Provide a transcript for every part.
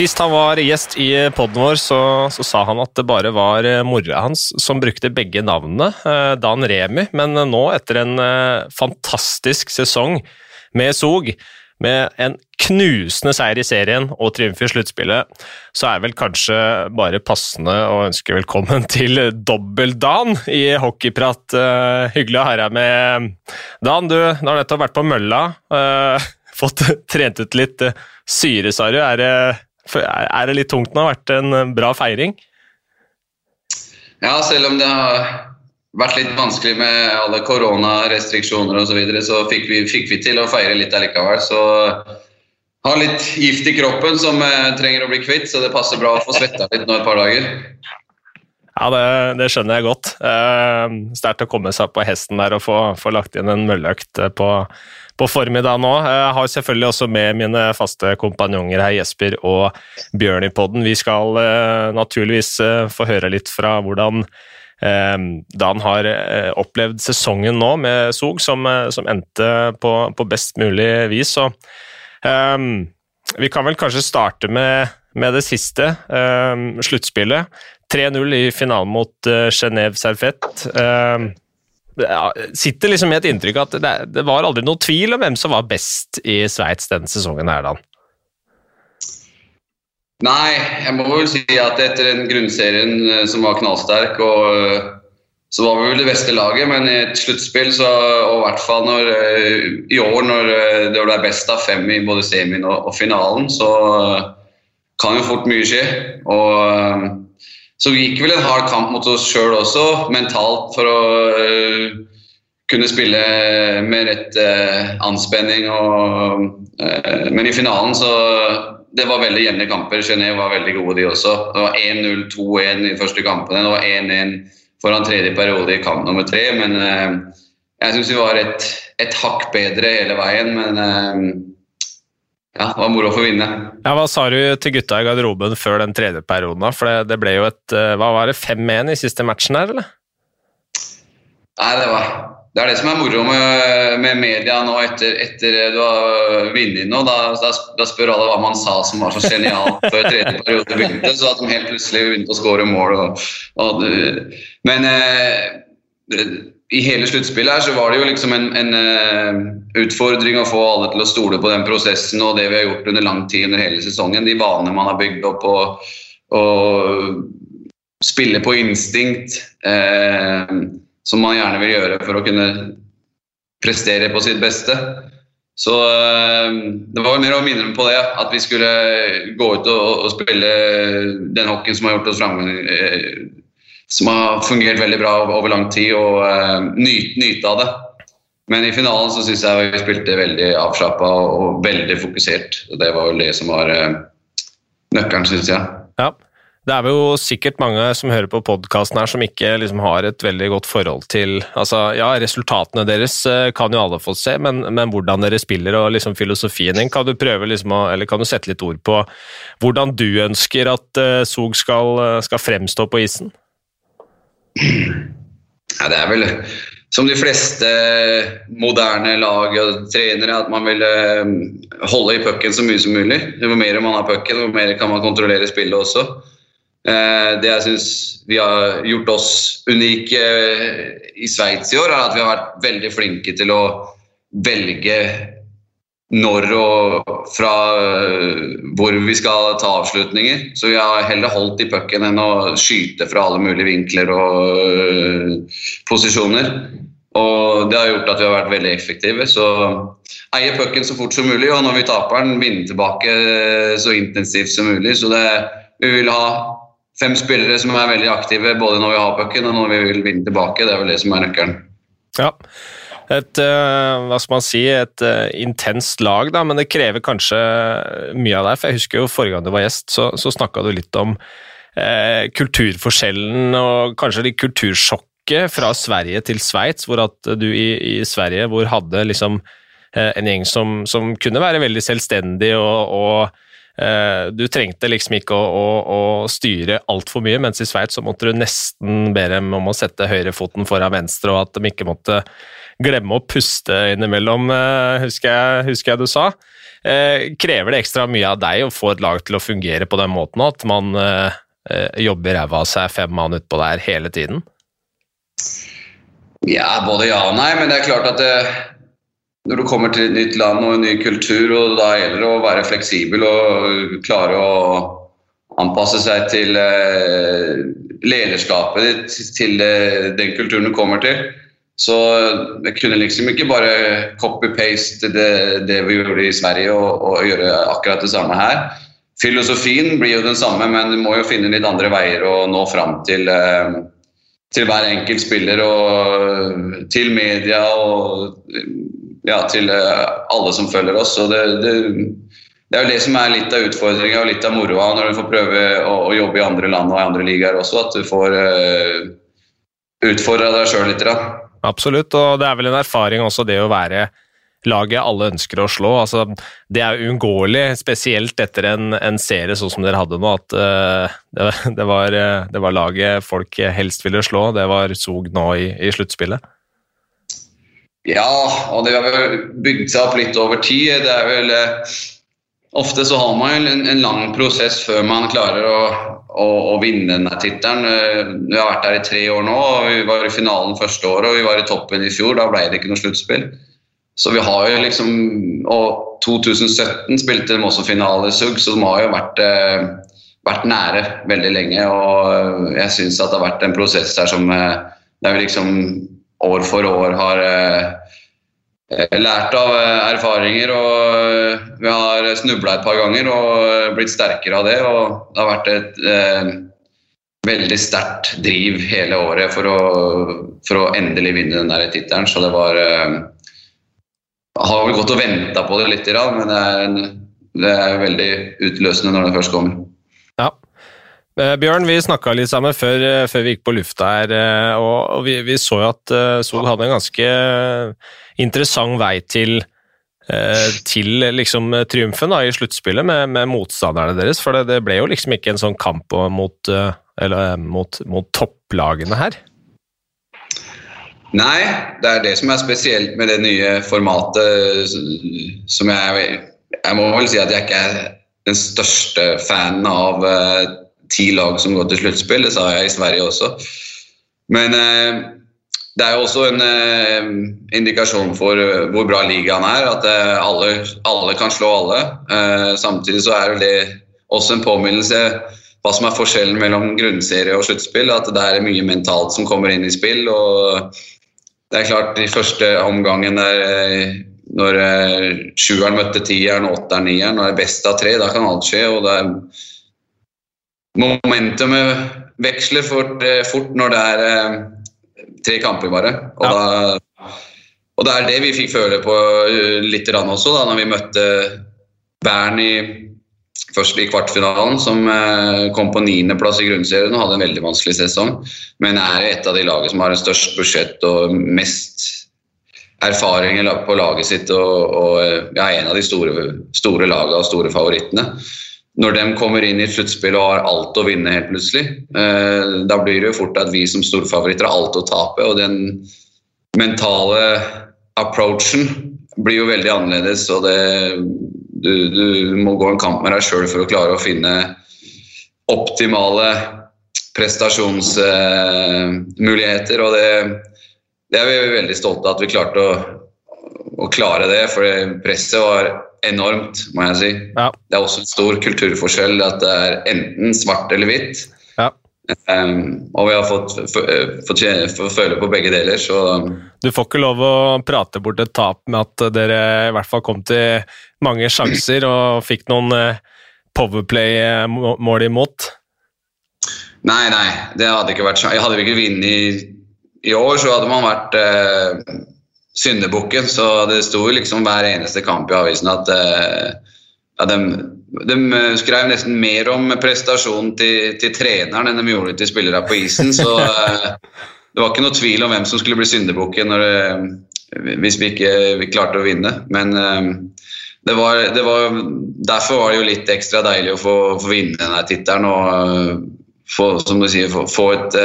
Sist han var gjest i poden vår, så, så, sa han at det bare var eh, mora hans som brukte begge navnene, eh, Dan Remi. Men nå, etter en eh, fantastisk sesong med Zog, med en knusende seier i serien og triumf i sluttspillet, så er det vel kanskje bare passende å ønske velkommen til Dobbel-Dan i Hockeyprat. Hyggelig å ha deg med, Dan. Du, du har nettopp vært på mølla. Fått trent ut litt syre, sa du. Er det er det litt tungt nå? Har vært en eh, bra feiring? Ja, selv om det har vært litt vanskelig med alle koronarestriksjoner osv., så, videre, så fikk vi, fikk vi, til å feire litt allikevel. Så har litt gift i kroppen som eh, trenger å bli kvitt, så det passer bra å få svetta litt nå et par dager. Ja, det, det skjønner jeg godt. Eh, Sterkt å komme seg på hesten der og få, få lagt inn en mølleøkt på, på formiddagen nå. Jeg har selvfølgelig også med mine faste kompanjonger her, Jesper og Bjørn i podden. Vi skal uh, naturligvis uh, få høre litt fra hvordan uh, Dan har opplevd sesongen nå med Sog, som, som endte på, på, best mulig vis. Så, vi kan vel kanskje starte med, med det siste, sluttspillet. 3-0 i finalen mot Genéve Serfet ja, sitter liksom med et inntrykk at det, det, var aldri noen tvil om hvem som var best i Sveits denne sesongen. her, da. Nei, jeg må vel si at etter den grunnserien eh, som var knallsterk, og eh, så var vi vel det beste laget, men i et sluttspill, så, og i hvert fall når, eh, i år når det ble best av fem i både semien og, og finalen, så kan jo fort mye skje. Og så vi gikk vel en hard kamp mot oss sjøl også, mentalt, for å uh, kunne spille med rett uh, anspenning. Og, uh, men i finalen så Det var veldig jevne kamper. Genéve var veldig gode, de også. Det var 1-0, 2-1 i første kampene. Det var 1-1 foran tredje periode i kamp nummer tre. Men jeg syns vi var et, et hakk bedre hele veien. Men ja, det var moro å få vinne. Ja, Hva sa du til gutta i garderoben før den tredje perioden? For det, det ble jo et eh, Hva var det, 5-1 i siste matchen her, eller? Nei, det var det er det som er moro med, med media nå etter, etter du har vunnet nå. Da, da, da, spør alle hva man sa som var så genialt før tredje periode begynte. Så at de helt plutselig begynte å skåre mål. Og, og, men eh, i hele sluttspillet her så var det jo liksom en, en uh, utfordring å få alle til å stole på den prosessen og det vi har gjort under lang tid under hele sesongen. De vanene man har bygd opp og, og spille på instinkt, uh, som man gjerne vil gjøre for å kunne prestere på sitt beste. Så uh, det var mer å minne dem på det, at vi skulle gå ut og, og spille den hockeyen som har gjort oss framgang som har fungert veldig bra over lang tid, og uh, nyte, nyte av det. Men i finalen så syns jeg vi spilte veldig avslappa og veldig fokusert. og Det var vel det som var uh, nøkkelen, syns jeg. Ja. Det er jo sikkert mange som hører på podkasten her som ikke liksom har et veldig godt forhold til altså Ja, resultatene deres eh, kan jo alle få se, men, men hvordan dere spiller og liksom filosofien din, kan du prøve liksom å, eller kan du sette litt ord på hvordan du ønsker at uh, Zug skal, skal fremstå på isen? Ja, det er vel som de fleste moderne lag og trenere, at man vil eh, holde i pucken så mye som mulig. Jo mer man har pucken, jo mer kan man kontrollere spillet også. Eh, det jeg syns vi har gjort oss unike eh, i Sveits i år, er at vi har vært veldig flinke til å velge når og fra øh, hvor vi skal ta avslutninger. Så vi har heller holdt i pucken enn å skyte fra alle mulige vinkler og øh, posisjoner. Og det har gjort at vi har vært veldig effektive. Så eie pucken så fort som mulig, og når vi taper den, vinne tilbake øh, så intensivt som mulig. Så det, vi vil ha fem spillere som er veldig aktive både når vi har pucken og når vi vil vinne tilbake. Det er vel det som er nøkkelen. Ja, et uh, hva skal man si, et uh, intenst lag, da, men det krever kanskje mye av deg. for Jeg husker jo forrige gang du var gjest, så, så snakka du litt om uh, kulturforskjellen og kanskje litt kultursjokket fra Sverige til Sveits, hvor at du i, i, Sverige hvor hadde liksom en gjeng som, som, kunne være veldig selvstendig og, og Eh, du trengte liksom ikke å, å, å styre altfor mye, mens i Sveits så måtte du nesten be dem om å sette høyrefoten foran venstre, og at de ikke måtte glemme å puste innimellom, eh, husker jeg, husker jeg du sa. Eh, krever det ekstra mye av deg å få et lag til å fungere på den måten, at man jobber ræva av seg fem mann utpå der hele tiden? Ja, både ja og nei, men det er klart at det, når du kommer til et nytt land og en ny kultur, og da gjelder det å være fleksibel og klare å anpasse seg til eh, lederskapet ditt, til eh, den kulturen du kommer til. Så jeg kunne liksom ikke bare copy-paste det, det, vi gjorde i Sverige og, og, gjøre akkurat det samme her. Filosofien blir jo den samme, men du må jo finne litt andre veier å nå fram til, eh, til hver enkelt spiller og til media og ja, til eh, alle som følger oss. Så det, det, det, er jo det som er litt av utfordringa og litt av moroa når du får prøve å, å, jobbe i andre land og i andre ligaer også, at du får uh, utfordra deg sjøl litt. Da. Absolutt, og det er vel en erfaring også det å være laget alle ønsker å slå. Altså, det er uunngåelig, spesielt etter en, en, serie sånn som dere hadde nå, at uh, det, det, var, det, var, laget folk helst ville slå. Det var Zug nå i, i sluttspillet. Ja, og det har vel bygd seg opp litt over tid. Det er vel eh, Ofte så har man en, en lang prosess før man klarer å, å, å vinne denne tittelen. Eh, vi har vært der i tre år nå. og Vi var i finalen første året og vi var i toppen i fjor. Da ble det ikke noe sluttspill. Så vi har jo liksom Og 2017 spilte de også finale i SUG, så de har jo vært, eh, vært nære veldig lenge. Og jeg syns at det har vært en prosess der som der vi liksom år for år har eh, lært av eh, erfaringer. og eh, Vi har snubla et par ganger og blitt sterkere av det. og Det har vært et eh, veldig sterkt driv hele året for å, for å endelig vinne den tittelen. Så det var eh, har vel gått og venta på det litt, men det er, det er veldig utløsende når det først kommer. Eh, Bjørn, vi snakka litt sammen før, eh, før, vi gikk på lufta her, eh, og vi, vi så at Sol hadde en ganske interessant vei til, til liksom triumfen da, i sluttspillet med, med, motstanderne deres. For det, det, ble jo liksom ikke en sånn kamp mot, eller, mot, mot topplagene her. Nei, det er det som er spesielt med det nye formatet som jeg Jeg må vel si at jeg ikke er den største fanen av ti lag som går til sluttspill. Det sa jeg i Sverige også. Men eh, det er jo også en eh, indikasjon for uh, hvor bra ligaen er. At eh, alle, alle, kan slå alle. Uh, samtidig så er det også en påminnelse hva som er forskjellen mellom grunnserie og sluttspill. At det er mye mentalt som kommer inn i spill. og det er klart, de første omgangen der når sjueren møtte tieren åtteren nieren, og er best av tre, da kan alt skje. og det er momentumet veksler fort, eh, fort, når det er eh, tre kamper bare. Og, ja. da, og, det er det vi fikk føle på eh, litt også, da når vi møtte Bern i, først i kvartfinalen, som kom på niendeplass i grunnserien og hadde en veldig vanskelig sesong. Men er et av de lagene som har en størst budsjett og mest erfaring på laget sitt. Og, og ja, en av de store, store lagene og store favorittene når de kommer inn i et sluttspill og har alt å vinne helt plutselig, eh, da blir det jo fort at vi som storfavoritter har alt å tape. Og den mentale approachen blir jo veldig annerledes. og det, du, du, må gå en kamp med deg sjøl for å klare å finne optimale prestasjonsmuligheter. Eh, og det, det, er vi veldig stolte av at vi klarte å, å klare det, for presset var enormt, må jeg si. Ja. Det er også en stor kulturforskjell at det er enten svart eller hvitt. Ja. Um, og vi har fått, fått, fått, føle på begge deler, så Du får ikke lov å prate bort et tap med at dere i hvert fall kom til mange sjanser og fikk noen eh, powerplay-mål imot? Nei, nei, det hadde ikke vært Hadde vi ikke vunnet i, i, år, så hadde man vært eh, syndebukken. Så det sto liksom hver eneste kamp i avisen at uh, ja, de, de, skrev nesten mer om prestasjonen til, til, treneren enn de gjorde til spillere på isen. Så uh, det var ikke noe tvil om hvem som skulle bli syndebukken hvis vi ikke vi klarte å vinne. Men det var, det var, derfor var det jo litt ekstra deilig å få, få vinne denne tittelen og få, som du sier, få, få, et,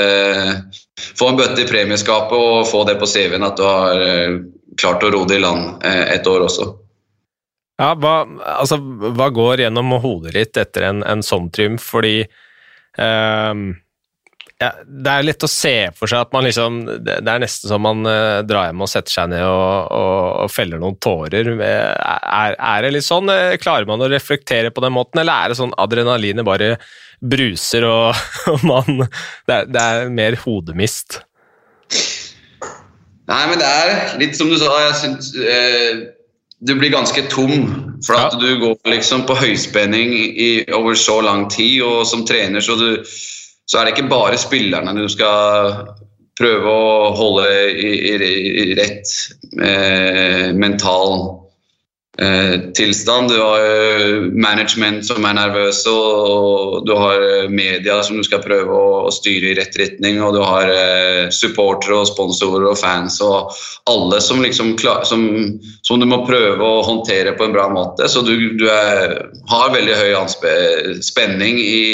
få en bøtte i premieskapet og få det på CV-en at du har klart å ro det i land et år også. Ja, hva, altså, hva går gjennom hodet ditt etter en, en sånn triumf? Fordi um ja, det er lett å se for seg at man liksom Det, er nesten som man uh, drar hjem og setter seg ned og, og, og feller noen tårer. Er, er, det litt sånn? Eh, klarer man å reflektere på den måten, eller er det sånn adrenalinet bare bruser og, og man det er, det er, mer hodemist? Nei, men det er litt som du sa. Jeg syns eh, du blir ganske tom. For at ja. du går liksom på høyspenning i, over så lang tid, og som trener så du så er det ikke bare spillerne du skal prøve å holde i, i, i rett eh, mental tilstand. Du har eh, management som er nervøse, og du har eh, media som du skal prøve å, styre i rett retning, og du har eh, supportere og sponsorer og fans og alle som liksom som, som, du må prøve å håndtere på en bra måte. Så du, du er, har veldig høy spenning i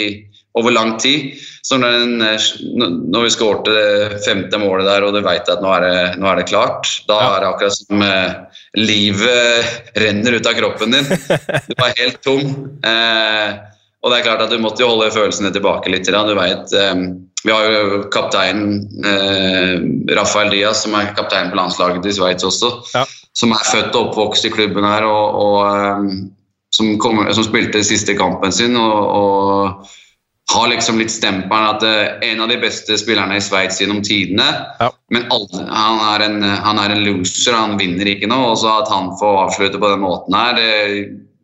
over lang tid. Så når, den, når vi skårte det femte målet der, og du veit at nå er, det, nå er, det, klart, da ja. er det akkurat som eh, livet renner ut av kroppen din. Du er helt tom. Eh, og det er klart at du måtte jo holde følelsene tilbake litt. Du vet, eh, vi har jo kapteinen eh, Rafael Diaz, som er kaptein på landslaget til Sveits også. Ja. Som er født og oppvokst i klubben her, og, og eh, som, kom, som, spilte siste kampen sin. og, og har liksom litt stempelen at uh, en av de beste spillerne i Sveits gjennom tidene. Ja. Men alle, han, er en, han, er en, loser, han vinner ikke noe. Og så at han får avslutte på den måten her, det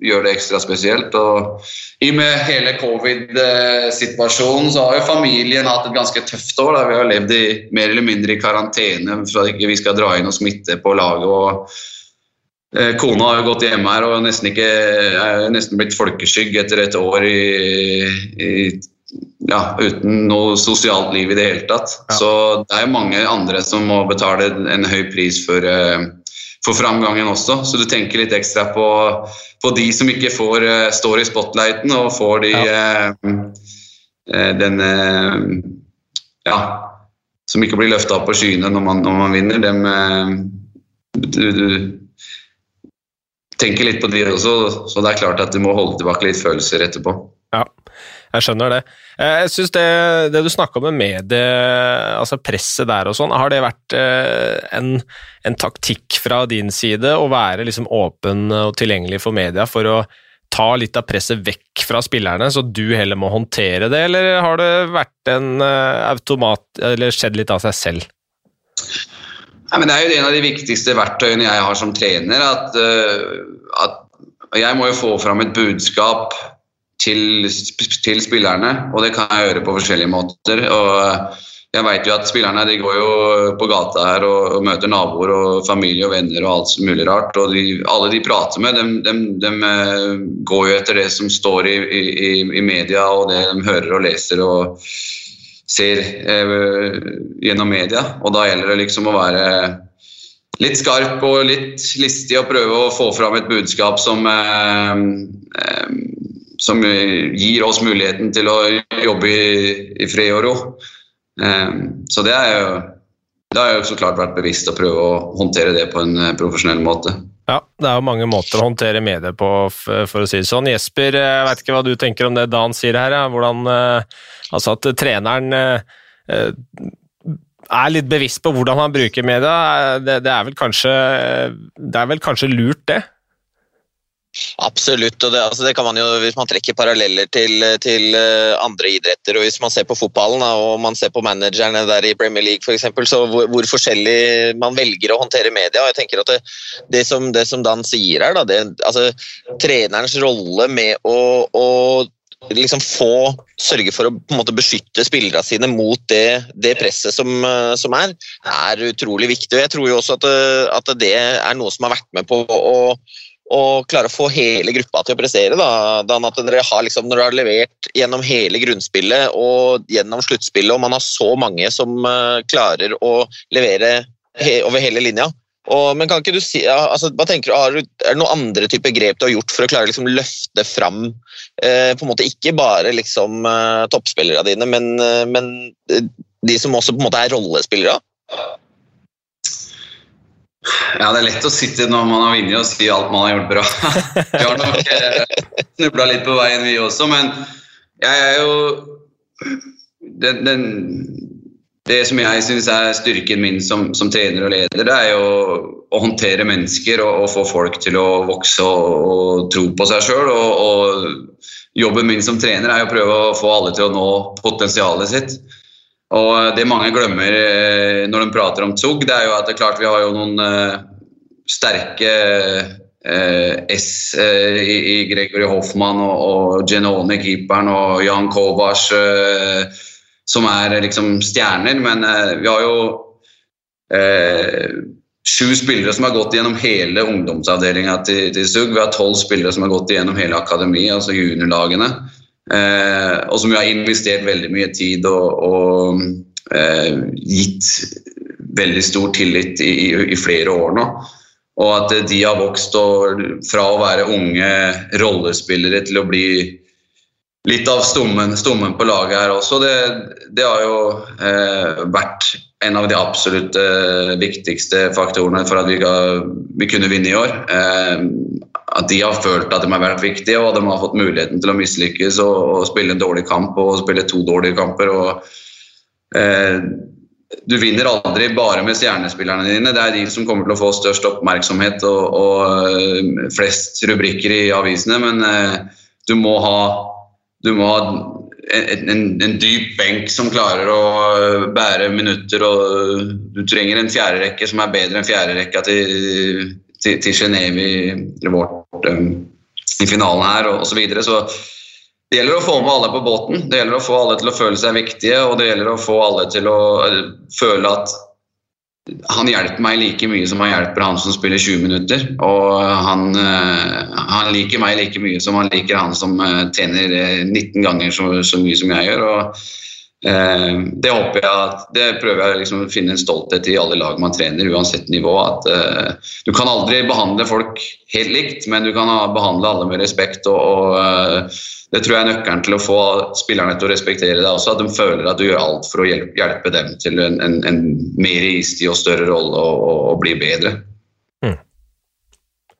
gjør det ekstra spesielt. Og i og med hele covid-situasjonen så har jo familien hatt et ganske tøft år. Da. Vi har levd i, mer eller mindre i karantene for at ikke vi skal dra inn og smitte på laget. og Kona har jo gått hjemme her og nesten, ikke, er nesten blitt folkeskygg etter et år i, i ja, uten noe sosialt liv i det hele tatt. Ja. Så det er mange andre som må betale en høy pris for, uh, for framgangen også. Så du tenker litt ekstra på, på de som ikke får, uh, står i spotlighten og får de ja. eh, den Ja, som ikke blir løfta opp på skyene når man, når man vinner. Dem, du, du tenker litt på de også, så det er klart at du må holde tilbake litt følelser etterpå. Ja, jeg skjønner det. Eh, jeg synes det, det du snakka om med medie, altså presset der og sånn, har det vært eh, en, en, taktikk fra din side å være liksom åpen og tilgjengelig for media for å ta litt av presset vekk fra spillerne, så du heller må håndtere det, eller har det vært en eh, automat, eller skjedd litt av seg selv? Nei, men det er jo en av de viktigste verktøyene jeg har som trener. At, at jeg må jo få fram et budskap til, til, spillerne, og det kan jeg gjøre på forskjellige måter. og jeg vet jo at spillerne de går jo på gata her og, og møter naboer og familie og venner og alt mulig rart. og de, Alle de prater med, de, de, de, eh, går jo etter det som står i, i, i, media og det de hører og leser og ser eh, gjennom media. Og da gjelder det liksom å være litt skarp og litt listig og prøve å få fram et budskap som eh, eh, som gir oss muligheten til å jobbe i, i fred og ro. Så det er jo det har jeg så klart vært bevisst å prøve å håndtere det på en profesjonell måte. Ja, det er jo mange måter å håndtere medier på, for å si det sånn. Jesper, jeg vet ikke hva du tenker om det Dan sier her. Ja. Hvordan, eh, altså at treneren eh, er litt bevisst på hvordan han bruker media. Det, det, er, vel kanskje, det er vel kanskje lurt, det? Absolutt. og det, altså det, kan man jo, Hvis man trekker paralleller til, til eh, andre idretter, og hvis man ser på fotballen og man ser på managerne der i Premier League f.eks., så hvor, hvor, forskjellig man velger å håndtere media. jeg tenker at Det, det, som, det som, Dan sier her, da, det, altså, trenerens rolle med å, å liksom få sørge for å på en måte beskytte spillerne sine mot det, det presset som, eh, som, er, er utrolig viktig. og Jeg tror jo også at, at det er noe som har vært med på å og klare å få hele gruppa til å prestere. Da, at dere har liksom, Når dere har levert gjennom hele grunnspillet og gjennom sluttspillet, og man har så mange som uh, klarer å levere he over hele linja, Og, men kan ikke du si, altså, hva tenker du, Er det noen andre typer grep du har gjort for å klare å liksom, løfte fram uh, på en måte ikke bare liksom, uh, toppspillerne dine, men, eh, men, de som også på en måte er rollespillere? Ja, det er lett å sitte når man har vunnet og si alt man har gjort bra. Vi har nok eh, snubla litt på veien, vi også, men jeg er jo den, den, Det som jeg syns er styrken min som, som, trener og leder, det er jo å håndtere mennesker og, og få folk til å vokse og, og tro på seg sjøl. Og, og, jobben min som trener er å prøve å få alle til å nå potensialet sitt. Og det mange glemmer eh, når de prater om Zug, det er jo at det er klart vi har jo noen uh, sterke uh, S i, Gregory Hoffmann og, og Genone, keeperen, og Jan Kovac, som er liksom stjerner. Men vi har jo sju spillere som har gått gjennom hele ungdomsavdelinga til, til Zug. Vi har tolv spillere som har gått gjennom hele akademiet, altså juniorlagene. Eh, og som jo har investert veldig mye tid og, og eh, gitt veldig stor tillit i, i, i, flere år nå. Og at de har vokst og, fra å være unge rollespillere til å bli litt av stommen, stommen på laget her også. Det, det har jo eh, vært en av de absolutt eh, viktigste faktorene for at vi, ga, vi kunne vinne i år. Eh, at de har følt at de har vært viktige, og at de har fått muligheten til å mislykkes og, og spille en dårlig kamp og spille to dårlige kamper. Og, eh, du vinner aldri bare med stjernespillerne dine. Det er de som kommer til å få størst oppmerksomhet og, og uh, flest rubrikker i avisene. Men eh, du må ha, du må ha en, en, en, dyp benk som klarer å eh, bære minutter. og Du trenger en fjerderekke som er bedre enn fjerderekka til til, til Genéve i, um, i finalen her osv. Så, videre. så det gjelder å få med alle på båten. Det gjelder å få alle til å føle seg viktige, og det gjelder å få alle til å føle at han hjelper meg like mye som han hjelper han som spiller 20 minutter. Og han, uh, han liker meg like mye som han liker han som uh, tjener 19 ganger så, så mye som jeg gjør. og Eh, det håper jeg at, det prøver jeg liksom å finne en stolthet i alle lag man trener, uansett nivå. at uh, Du kan aldri behandle folk helt likt, men du kan behandle alle med respekt. og, og uh, Det tror jeg er nøkkelen til å få spillerne til å respektere deg også. At de føler at du gjør alt for å hjelpe, hjelpe dem til en, en, en mer istid og større rolle og, og, og bli bedre.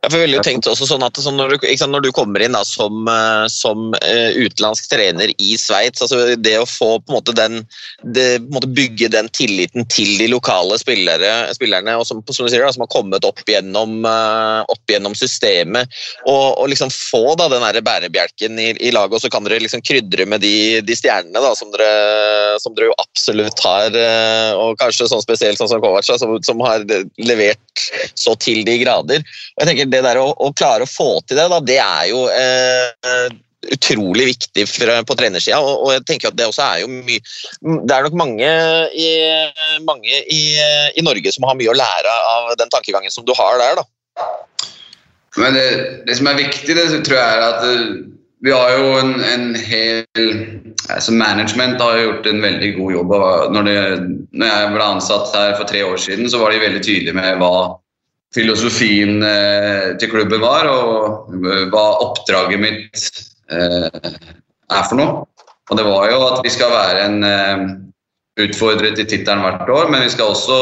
Jeg ville jo tenkt også sånn at sånn når, du, sant, når, du, kommer inn da, som, uh, som uh, utenlandsk trener i Sveits, altså det å få på en måte den det, på en måte bygge den tilliten til de lokale spillere, spillerne og som, som, du sier, da, som har kommet opp gjennom, uh, opp gjennom systemet, og, og, liksom få da, den der bærebjelken i, i, laget, og så kan dere liksom krydre med de, de stjernene da, som, dere, som, dere, jo absolutt har, og kanskje sånn spesielt sånn som Kovac, som, som har levert så til de grader. Og jeg tenker det der å, å, klare å få til det, da, det er jo eh, utrolig viktig for, på trenersida. Og, og, jeg tenker at det også er jo mye Det er nok mange, i, mange i, i, Norge som har mye å lære av den tankegangen som du har der. da. Men det, det som er viktig, det tror jeg er at eh, vi har jo en, en hel altså Management har gjort en veldig god jobb. Når, det, når jeg ble ansatt her for tre år siden, så var de veldig tydelige med hva filosofien eh, til klubben var, og hva oppdraget mitt eh, er for noe. Og det var jo at vi skal være en eh, utfordrer til tittelen hvert år, men vi skal også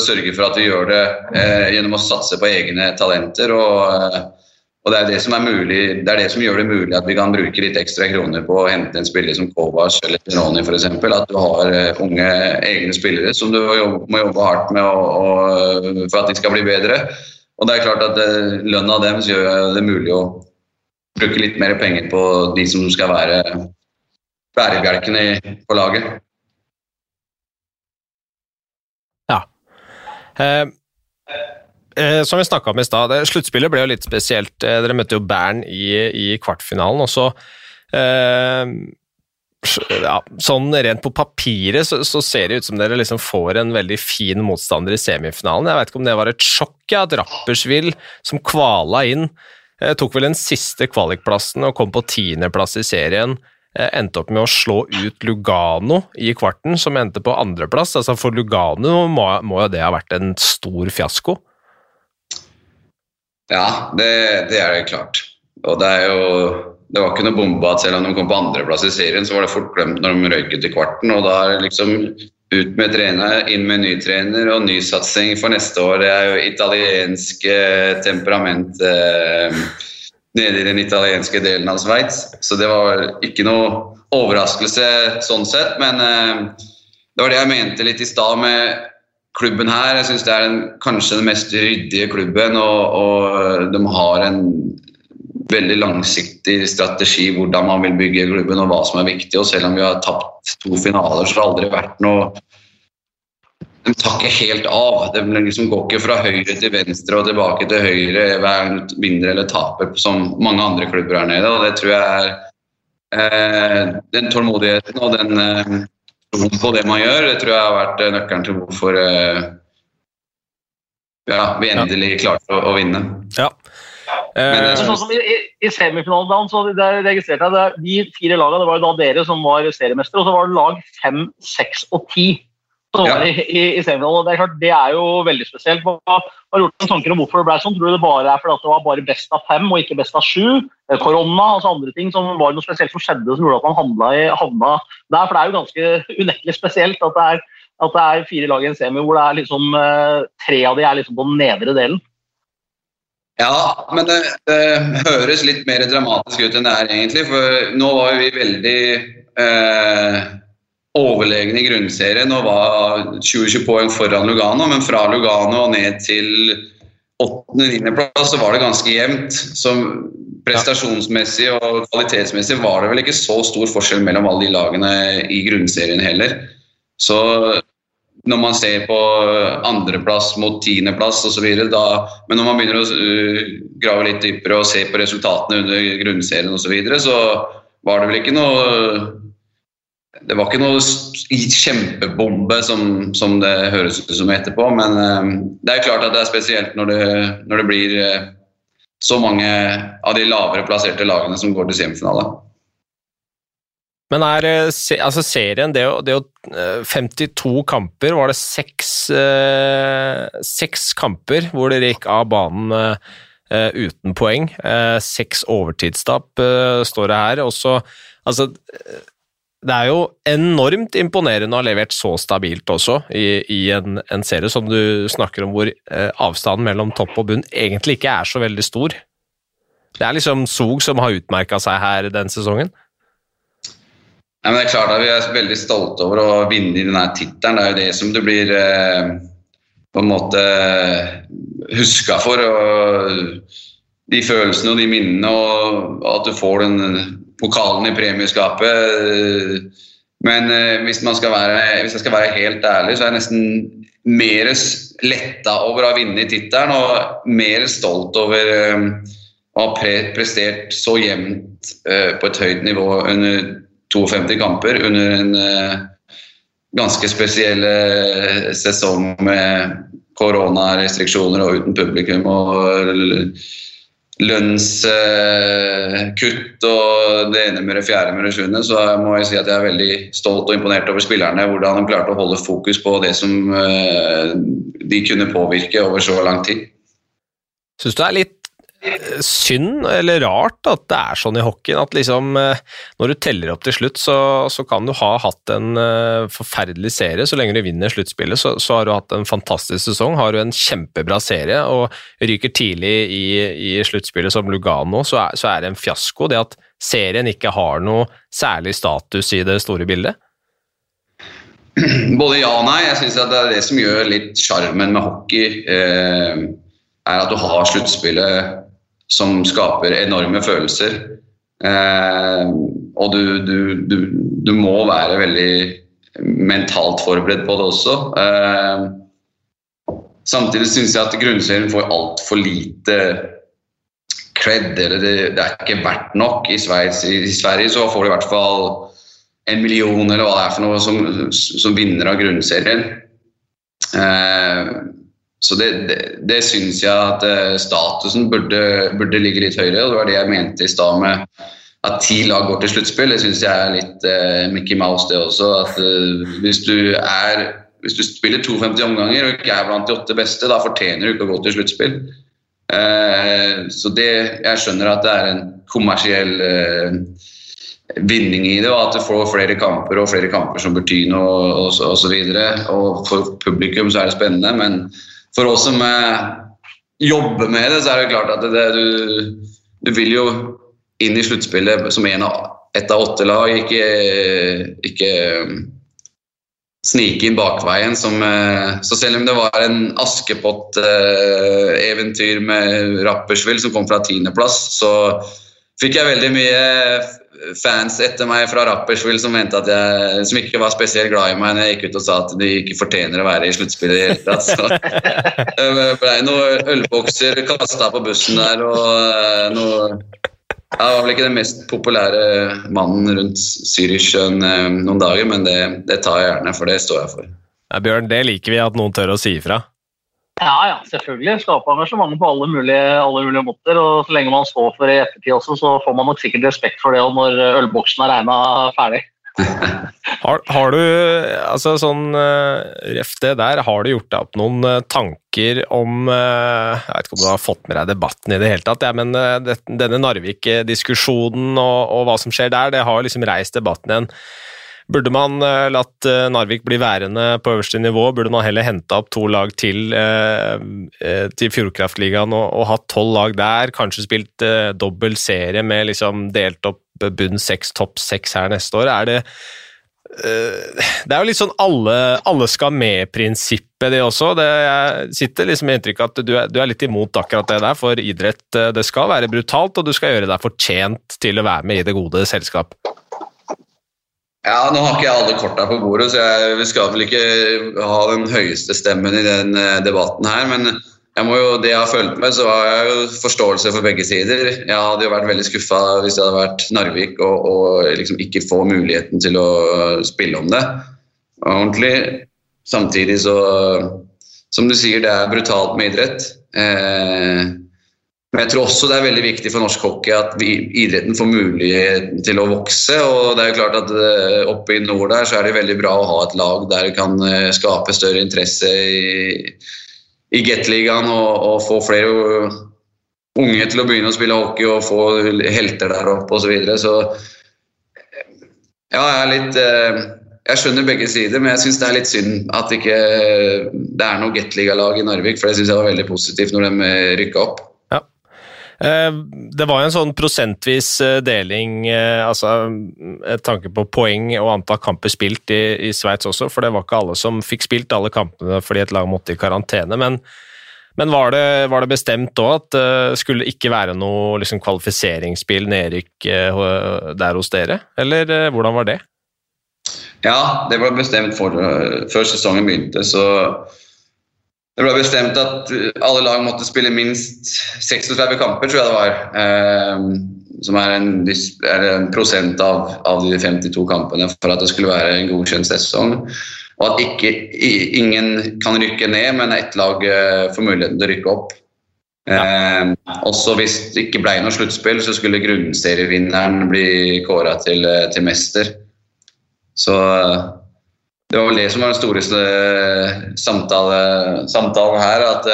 sørge for at vi gjør det eh, gjennom å satse på egne talenter. og eh, og Det er det mulig, det er det som gjør det mulig at vi kan bruke litt ekstra kroner på å hente en spiller som Kovac eller Ronny f.eks. At du har uh, unge egne spillere som du må jobbe, hardt med å, å, for at de skal bli bedre. Og det er klart at uh, Lønna deres gjør det mulig å bruke litt mer penger på de som skal være bærebjelkene på laget. Ja. Uh eh, som vi snakka om i stad, sluttspillet ble jo litt spesielt. Eh, dere møtte jo Bern i, i kvartfinalen, og så eh, ja, sånn Rent på papiret så, så, ser det ut som dere liksom får en veldig fin motstander i semifinalen. Jeg vet ikke om det var et sjokk at Rapperswil, som kvala inn, eh, tok vel den siste kvalikplassen og kom på tiendeplass i serien. Eh, endte opp med å slå ut Lugano i kvarten, som endte på andreplass. Altså for Lugano må, må jo det ha vært en stor fiasko? Ja, det, det er det klart. Og det er jo det var ikke noe bombe at selv om de kom på andreplass i serien, så var det fort glemt når de røyk ut i kvarten. Og da er det liksom ut med trener, inn med ny trener og ny satsing for neste år. Det er jo italiensk temperament eh, nede i den italienske delen av Sveits. Så det var ikke noe overraskelse sånn sett. Men eh, det var det jeg mente litt i stad med klubben her. Jeg syns det er den, kanskje den mest ryddige klubben, og, og de har en veldig langsiktig strategi hvordan man vil bygge klubben og hva som er viktig. Og selv om vi har tapt to finaler, så har det aldri vært noe De tar ikke helt av. De liksom går ikke fra høyre til venstre og tilbake til høyre hver gang du vinner eller taper, som mange andre klubber her nede. Og det tror jeg er eh, Den tålmodigheten og den eh, troen på det man gjør, det tror jeg har vært eh, nøkkelen til hvorfor eh, ja, vi endelig klarte å, å vinne. Ja, men, eh, sånn som I, i semifinalen så registrerte jeg det, de fire lagene, det var jo da dere som var seriemestere, og så var det lag fem, seks og ti var i, i, i semifinalen. Det er klart, det er jo veldig spesielt. Hva har gjort noen tanker om hvorfor det ble sånn? Tror du det bare er fordi det var bare best av fem og ikke best av sju? Korona korona, altså andre ting som var noe spesielt som skjedde som gjorde at man havna, i, havna der? For det er jo ganske unektelig spesielt at det er, at det er fire lag i en semi hvor det er liksom, eh, tre av de er liksom på den nedre delen. Ja, men det, det, høres litt mer dramatisk ut enn det er egentlig. For nå var vi veldig eh, overlegne i grunnserien og var 20-20 poeng foran Lugano. Men fra Lugano og ned til 8.-9.-plass så var det ganske jevnt. Så prestasjonsmessig og kvalitetsmessig var det vel ikke så stor forskjell mellom alle de lagene i grunnserien heller. Så når man ser på andreplass mot tiendeplass osv. Men når man begynner å uh, grave litt dypere og se på resultatene under grunnserien osv., så, videre, så var det vel ikke noe Det var ikke noe kjempebombe som, som det høres ut som etterpå, men uh, det er klart at det er spesielt når det, når det blir uh, så mange av de lavere plasserte lagene som går til semifinale. Men er eh, altså serien det er jo 52 eh, kamper, var det seks, eh, seks kamper hvor dere gikk av banen uten poeng. Seks overtidstap står det her. Også, altså, det er jo enormt imponerende å ha levert så stabilt også i, i en, en, serie som du snakker om, hvor avstanden mellom topp og bunn egentlig ikke er så veldig stor. Det er liksom Zog som har utmerka seg her den sesongen. Ja, det er klart at Vi er veldig stolte over å vinne i denne tittelen. Det er jo det som du blir eh, på en måte huska for. Og de følelsene og de minnene, og at du får den pokalen i premieskapet. Men eh, hvis, være, hvis, jeg skal være helt ærlig, så er jeg nesten mer letta over å ha vunnet tittelen og mer stolt over eh, å ha pre prestert så jevnt eh, på et høyt nivå under 52 kamper under en ganske spesiell sesong med koronarestriksjoner og uten publikum og lønnskutt og det ene med det fjerde med det sjuende, så må jeg si at jeg er veldig stolt og imponert over spillerne. Hvordan de klarte å holde fokus på det som de kunne påvirke over så lang tid. Syns du det er litt synd eller rart at det er sånn i hockeyen at liksom eh, når du teller opp til slutt, så, så kan du ha hatt en uh, forferdelig serie. Så lenge du vinner sluttspillet, så, så, har du hatt en fantastisk sesong. Har du en kjempebra serie og ryker tidlig i, i sluttspillet som Lugano, så er, så er, det en fiasko. Det at serien ikke har noe særlig status i det store bildet. Både ja og nei. Jeg syns det er det som gjør litt sjarmen med hockey. Eh, er at du har sluttspillet som skaper enorme følelser. Eh, og du, du, du, du, må være veldig mentalt forberedt på det også. Eh, samtidig syns jeg at grunnserien får altfor lite cred. Eller det, det, er ikke verdt nok. I, Sveits, I, Sverige så får du i hvert fall en million eller hva det er for noe som, som vinner av grunnserien. Eh, så det, det, det syns jeg at uh, statusen burde, burde, ligge litt høyere. og Det var det jeg mente i stad med at ti lag går til sluttspill. Det syns jeg er litt eh, Mickey Mouse, det også. At eh, hvis, du er, hvis du spiller 52 omganger og ikke er blant de åtte beste, da fortjener du ikke å gå til sluttspill. Så det, jeg skjønner at det er en kommersiell vinning i det, og at du får flere kamper og flere kamper som betyr noe og, og, og videre. Og for publikum så er det spennende, men for oss som jobber med det, så er det klart at det, du, du vil jo inn i sluttspillet som en av ett av åtte lag, ikke, ikke um, snike inn bakveien. Som, uh, så selv om det var en Askepott-eventyr med Rappersvill som kom fra tiendeplass, så fikk jeg veldig mye fans etter meg fra Rappersville som, at jeg, som ikke var spesielt glad i meg når jeg gikk ut og sa at de ikke fortjener å være i sluttspillet i det hele tatt. Så det blei noen ølbokser kasta på bussen der og uh, noe jeg var vel ikke den mest populære mannen rundt Zürich eh, noen dager, men det, det, tar jeg gjerne, for det står jeg for. Ja, Bjørn, det liker vi at noen tør å si ifra. Ja, ja, selvfølgelig. Skape engasjement på alle mulige, alle mulige, måter. og Så lenge man står for det i ettertid også, så får man nok sikkert respekt for det når ølboksen er regna ferdig. har, har, du altså sånn uh, Ref det der, har du gjort deg opp noen uh, tanker om Jeg vet ikke om du har fått med deg debatten i det hele tatt, ja, men denne Narvik-diskusjonen og, og, hva som skjer der, det har liksom reist debatten igjen. Burde man latt Narvik bli værende på øverste nivå? Burde man heller henta opp to lag til til Fjordkraftligaen og, og hatt tolv lag der? Kanskje spilt dobbel serie med liksom delt opp bunn seks, topp seks her neste år. Er det Det er jo litt sånn alle, alle skal med-prinsippet, det også. Det, jeg sitter liksom med inntrykk at du er, du er, litt imot akkurat det der, for idrett eh, det skal være brutalt, og du skal gjøre deg fortjent til å være med i det gode selskap. Ja, Nå har ikke jeg alle korta på bordet, så jeg skal vel ikke ha den høyeste stemmen i den eh, debatten her. Men jeg må jo, det jeg har følt med, så har jeg jo forståelse for begge sider. Jeg hadde jo vært veldig skuffa hvis det hadde vært Narvik og, og liksom ikke få muligheten til å spille om det ordentlig. Samtidig så Som du sier, det er brutalt med idrett. Eh, men jeg tror også det er veldig viktig for norsk hockey at vi, idretten får muligheten til å vokse. og det er jo klart at eh, Oppe i nord der så er det veldig bra å ha et lag der det kan eh, skape større interesse i i Gateligaen og, og få flere unge til å begynne å spille hockey og få helter der oppe osv. Så, videre. så ja, jeg er litt eh, Jeg skjønner begge sider, men jeg syns det er litt synd at ikke det er noe Gateliga-lag i Narvik, for det syns jeg var veldig positivt når de rykka opp. Eh, det var jo en sånn prosentvis eh, deling, eh, altså et tanke på poeng og antall kamper spilt i, i Sveits også, for det var ikke alle som fikk spilt alle kampene fordi et lag måtte i karantene. Men, men var, det, var, det, bestemt da at det skulle ikke være noe liksom, kvalifiseringsspill, nedrykk der hos dere, eller hvordan var det? Ja, det ble bestemt for, før sesongen begynte. så det ble bestemt at alle lag måtte spille minst 36 kamper, tror jeg det var. Eh, som er en, er en prosent av, av, de 52 kampene for at det skulle være en godkjent sesong. Og at ikke, ingen kan rykke ned, men ett lag eh, får muligheten til å rykke opp. Eh, også hvis det ikke ble noe sluttspill, så skulle grunnserievinneren bli kåra til, eh, til, mester. Så det var vel det som var den storeste samtalen samtale her. At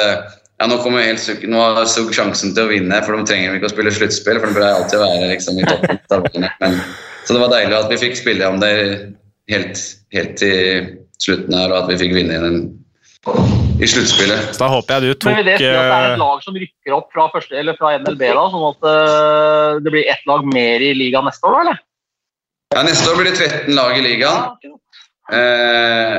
ja, nå kommer helt nå har Sug sjansen til å vinne, for de trenger ikke å spille sluttspill. For de pleier alltid å være liksom, i toppen. Men, så det var deilig at vi fikk spille om det helt, helt til slutten her, og at vi fikk vinne den i sluttspillet. Da håper jeg du tok Men vil det si at det er et lag som rykker opp fra, første, eller fra NLB, da, sånn at det blir ett lag mer i ligaen neste år, da, eller? Ja, neste år blir det 13 lag i ligaen. Eh,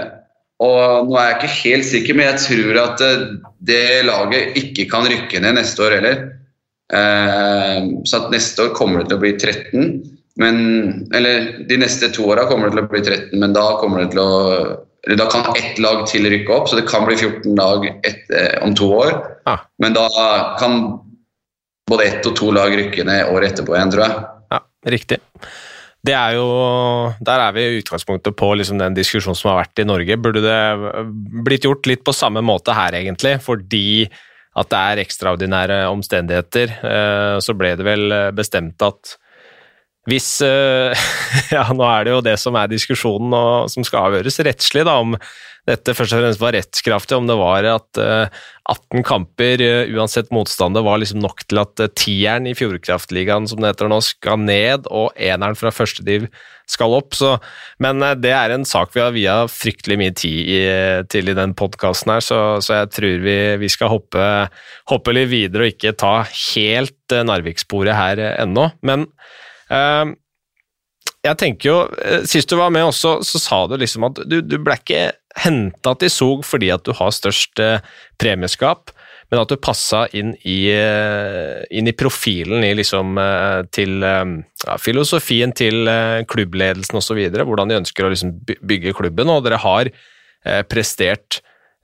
og nå er jeg ikke helt sikker, men jeg tror at eh, det laget ikke kan rykke ned neste år heller. Eh, så at neste år kommer det til å bli 13. Men, eller de neste to åra kommer det til å bli 13, men da kommer det til å Da kan ett lag til rykke opp, så det kan bli 14 lag et, eh, om to år. Ah. Men da kan både ett og to lag rykke ned året etterpå igjen, tror jeg. Ja, riktig det er jo Der er vi i utgangspunktet på liksom den diskusjonen som har vært i Norge. Burde det blitt gjort litt på samme måte her, egentlig? Fordi at det er ekstraordinære omstendigheter. Eh, så ble det vel bestemt at hvis Ja, nå er det jo det som er diskusjonen og som skal avgjøres rettslig, da, om dette først og fremst var rettskraftig, om det var at 18 kamper, uansett motstander, var liksom nok til at tieren i Fjordkraftligaen, som det heter nå, skal ned, og eneren fra første div skal opp. Så, men det er en sak vi har via fryktelig mye tid i, til i den podkasten her, så, så, jeg tror vi, vi skal hoppe, hoppe, litt videre og ikke ta helt Narvik-sporet her ennå. Men uh, jeg tenker jo, eh, Sist du var med også, så sa du liksom at du, du ble ikke henta til Zug fordi at du har størst eh, premieskap, men at du passa inn i, eh, inn i profilen i liksom, til ja, filosofien til klubbledelsen osv., hvordan de ønsker å liksom bygge klubben, og dere har prestert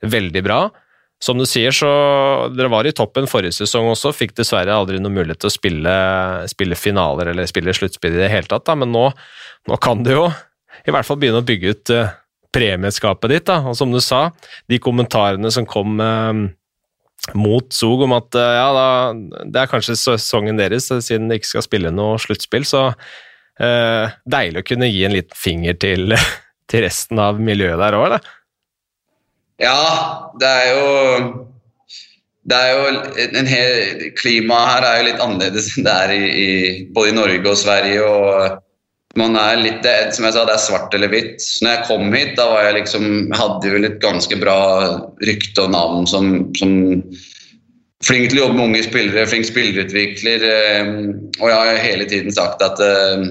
veldig bra. Som du sier, så dere var i toppen forrige sesong også, fikk dessverre aldri noen mulighet til å spille, spille finaler eller spille sluttspill i det hele tatt, da. men nå, nå, kan du jo i hvert fall begynne å bygge ut uh, premieskapet ditt. Da. Og som du sa, de kommentarene som kom eh, mot Zug om at eh, ja, da, det er kanskje sesongen deres siden de ikke skal spille noe sluttspill, så deilig å kunne gi en liten finger til, til resten av miljøet der òg, eller? Ja, det er jo det er jo en hel, Klimaet her er jo litt annerledes enn det er i, i, både i Norge og Sverige. og man er litt, det, som jeg sa, det er svart eller hvitt. Når jeg kom hit, da var jeg liksom, hadde jo litt ganske bra rykte og navn som, som flink til å jobbe med unge spillere, flink spillerutvikler. Eh, og jeg har hele tiden sagt at eh,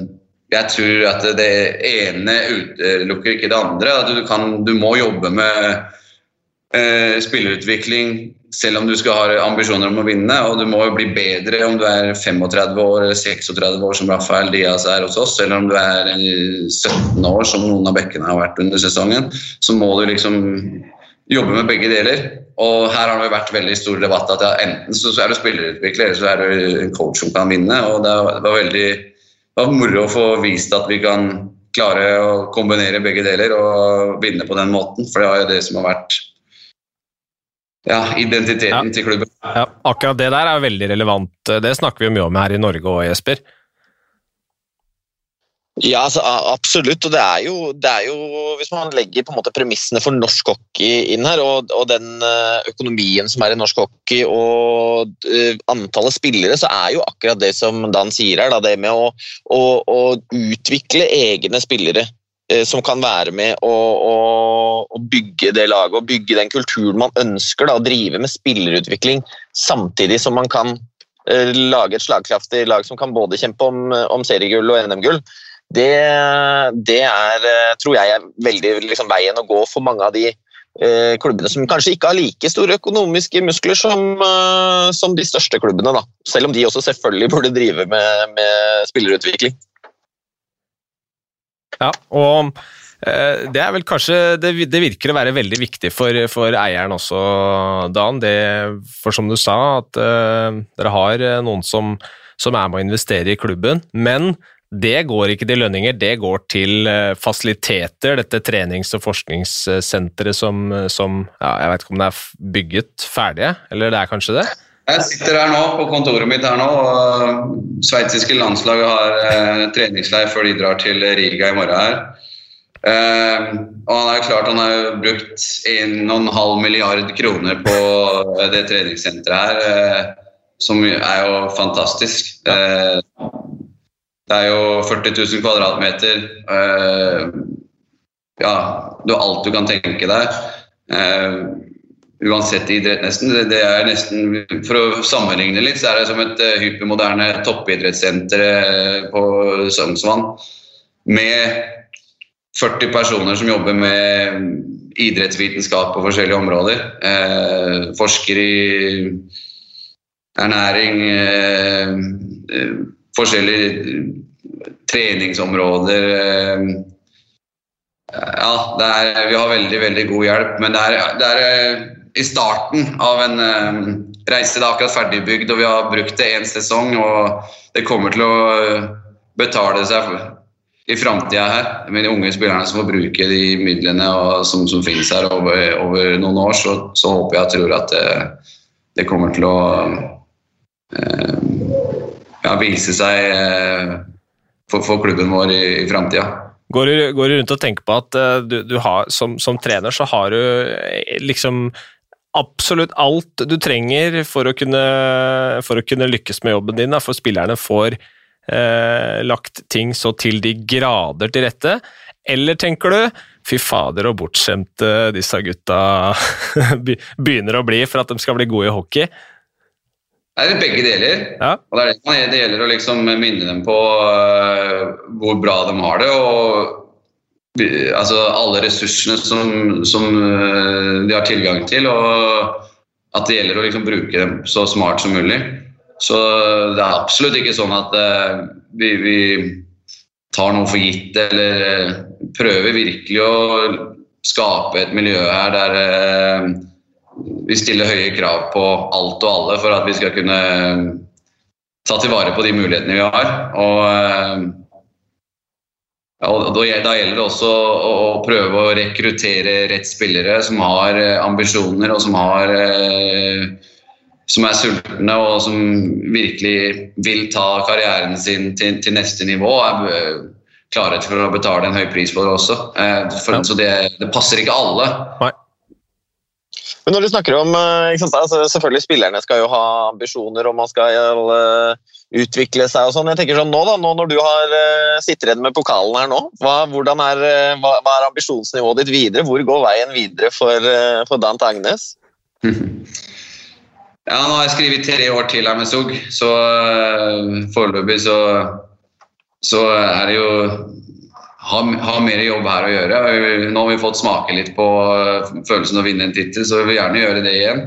jeg tror at det ene utelukker ikke det andre. At du, kan, du må jobbe med eh, spillerutvikling selv om du skal ha ambisjoner om å vinne. Og du må jo bli bedre om du er 35 år eller 36 år, som Rafael Diaz er hos oss, eller om du er 17 år, som noen av bekkene har vært under sesongen. Så må du liksom jobbe med begge deler. Og her har det vært veldig stor debatt at enten så er du spillerutvikler, eller så er du en coach som kan vinne. Og det var veldig det var moro å få vist at vi kan klare å kombinere begge deler og vinne på den måten. For det er jo det som har vært ja, identiteten ja. til klubben. Ja, akkurat det der er veldig relevant. Det snakker vi mye om her i Norge òg, Jesper. Ja, altså, absolutt. og det er, jo, det er, jo, Hvis man legger på en måte premissene for norsk hockey inn her, og, og den eh, økonomien som er i norsk hockey og uh, antallet spillere, så er jo akkurat det som Dan sier her, da, det med å, å, å utvikle egne spillere Eh, som kan være med å, bygge det laget og bygge den kulturen man ønsker. Da, å drive med spillerutvikling samtidig som man kan uh, lage et slagkraftig lag som kan både kjempe om, om seriegull og NM-gull. Det, det, er, eh, tror jeg, er veldig liksom, veien å gå for mange av de uh, klubbene som kanskje ikke har like store økonomiske muskler som, uh, som de største klubbene. Da. Selv om de også selvfølgelig burde drive med, med spillerutvikling. Ja, og eh, det er vel kanskje Det, virker å være veldig viktig for, for eieren også, Dan. Det, for som du sa, at uh, dere har eh, noen som, som, er med å investere i klubben. Men det går ikke til lønninger, det går til fasiliteter. Dette trenings- og forskningssenteret som, som ja, Jeg vet ikke om det er bygget ferdige, eller det er kanskje det? Jeg sitter her nå på kontoret mitt her nå, og sveitsiske landslaget har eh, treningsleir før de drar til Riga i morgen her. Eh, og han er klart han har brukt 1,5 milliard kroner på det treningssenteret her, eh, som er jo fantastisk. Eh, det er jo 40 000 kvadratmeter. Eh, ja, du har alt du kan tenke deg. Eh, uansett idrett, nesten. Det er nesten, For å sammenligne litt, så er det som et uh, hypermoderne toppidrettssenter uh, på Sognsvann. Med 40 personer som jobber med idrettsvitenskap på forskjellige områder. Uh, forsker i ernæring, forskjellige treningsområder ja, er, vi har veldig veldig god hjelp, men det er, det er i starten av en um, reise. Det er akkurat ferdigbygd, og vi har brukt det én sesong. Og det kommer til å eh, betale seg i framtida her, med de unge spillerne som får bruke de midlene og, som, som finnes her over, over noen år, så, så, håper jeg og tror at det, det kommer til å uh, ja, vise seg uh, for, for klubben vår i, i framtida. Går du, går du, rundt og tenker på at du, du har, som, som, trener så har du liksom absolutt alt du trenger for å kunne, for å kunne lykkes med jobben din, da, for spillerne får eh, lagt ting så til de grader til rette? Eller tenker du fy fader og bortskjemte disse gutta begynner å bli for at de skal bli gode i hockey? Det er begge deler. Ja. Og det, er, det, gjelder å liksom minne dem på uh, hvor bra de har det. og altså, Alle ressursene som, som uh, de har tilgang til. Og at det gjelder å liksom bruke dem så smart som mulig. Så det er absolutt ikke sånn at uh, vi, vi, tar noe for gitt eller prøver virkelig å skape et miljø her der vi stiller høye krav på alt og alle for at vi skal kunne ta til vare på de mulighetene vi har. Og, eh, og da gjelder det også å prøve å rekruttere rett spillere som har eh, ambisjoner og som, har, eh, som er sultne og som virkelig vil ta karrieren sin til, til neste nivå. Er klare for å betale en høy pris for det også. For, så det, det passer ikke alle. Nei. Men når du snakker om eh, sant, altså Selvfølgelig spillerne skal jo ha ambisjoner og man skal uh, utvikle seg og sånn. Jeg tenker sånn nå da, nå når du har uh, sittet igjen med pokalen her nå, hva, er, uh, hva, hva, er ambisjonsnivået ditt videre? Hvor går veien videre for, for Dan Tagnes? Ja, nå har jeg skrevet tre år til her med SOG, så foreløpig så, så er det jo har, har, mer jobb her å gjøre. Nå har vi fått smake litt på eh, følelsen av å vinne en tittel, så vi vil gjerne gjøre det igjen.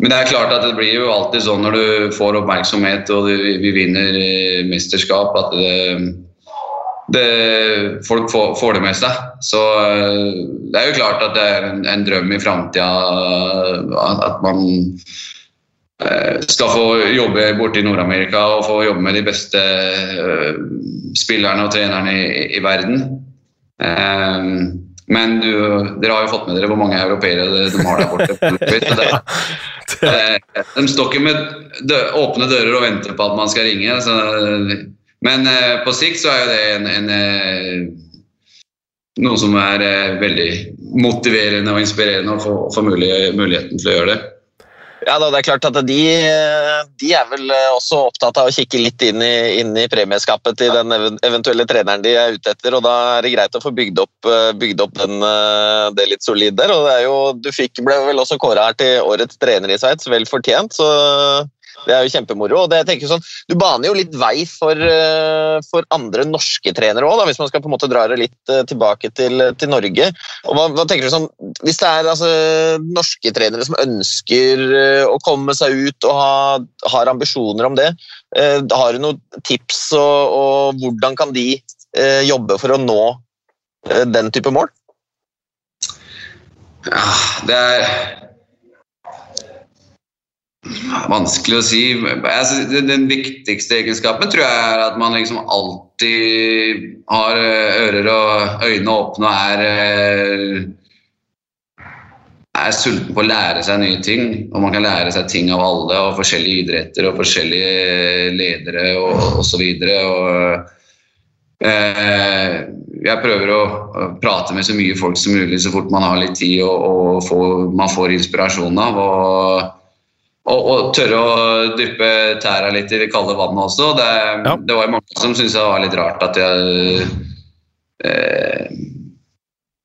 Men det er klart at det blir jo alltid sånn når du får oppmerksomhet og vi vinner eh, mesterskap, at det, det, folk får, får, det med seg. Så eh, det er jo klart at det er en, en drøm i framtida at man skal få jobbe borte i Nord-Amerika og få jobbe med de beste spillerne og trenerne i, i verden. Um, men du, dere har jo fått med dere hvor mange europeere de har der borte. Det, de står ikke med dø, åpne dører og venter på at man skal ringe. Så, men uh, på sikt så er jo det en, en, uh, noe som er uh, veldig motiverende og inspirerende å få, få mulig, muligheten til å gjøre det. Ja, Det er klart at de, de, er vel også opptatt av å kikke litt inn i, inn i premieskapet til den eventuelle treneren de er ute etter. og Da er det greit å få bygd opp, bygd opp den, det litt solid der. og det jo, Du fikk, ble vel også kåra her til årets trener i Sveits, vel fortjent. så det er jo kjempemoro. og det, jeg tenker sånn, Du baner jo litt vei for, eh, for andre norske trenere òg, hvis man skal på en måte dra det litt eh, tilbake til, til Norge. Og hva, hva, tenker du sånn, Hvis det er altså, norske trenere som ønsker eh, å komme seg ut og ha, har ambisjoner om det, har du noen tips, og, og hvordan kan de jobbe for å nå den type mål? Ja, det er Vanskelig å si. Altså, den viktigste egenskapen tror jeg er at man liksom alltid har eh, ører og øyne åpne og er, eh, er sulten på å lære seg nye ting. Og man kan lære seg ting av alle og forskjellige idretter og forskjellige ledere og osv. Eh, jeg prøver å prate med så mye folk som mulig så fort man har litt tid og, og får, man får inspirasjon av. og og, og, tørre å dyppe tæra litt i det kalde vannet også. Det, ja. det var mange som syntes det var litt rart at jeg eh,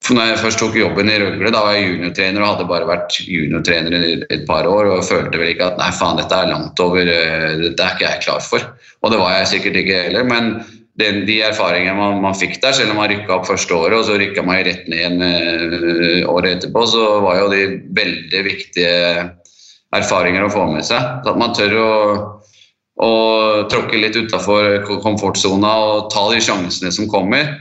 for når jeg først tok jobben i Røgle, da var jeg juniortrener og hadde bare vært juniortrener i et par år og følte vel ikke at nei faen, dette er langt over, eh, dette er ikke jeg klar for. Og det var jeg sikkert ikke heller. men den, de erfaringene man, man, fikk der, selv om man rykka opp første året og så rykka man rett ned igjen uh, året etterpå, så var jo de veldig viktige erfaringer å få med seg. At man tør å, å tråkke litt utafor komfortsona og ta de sjansene som kommer.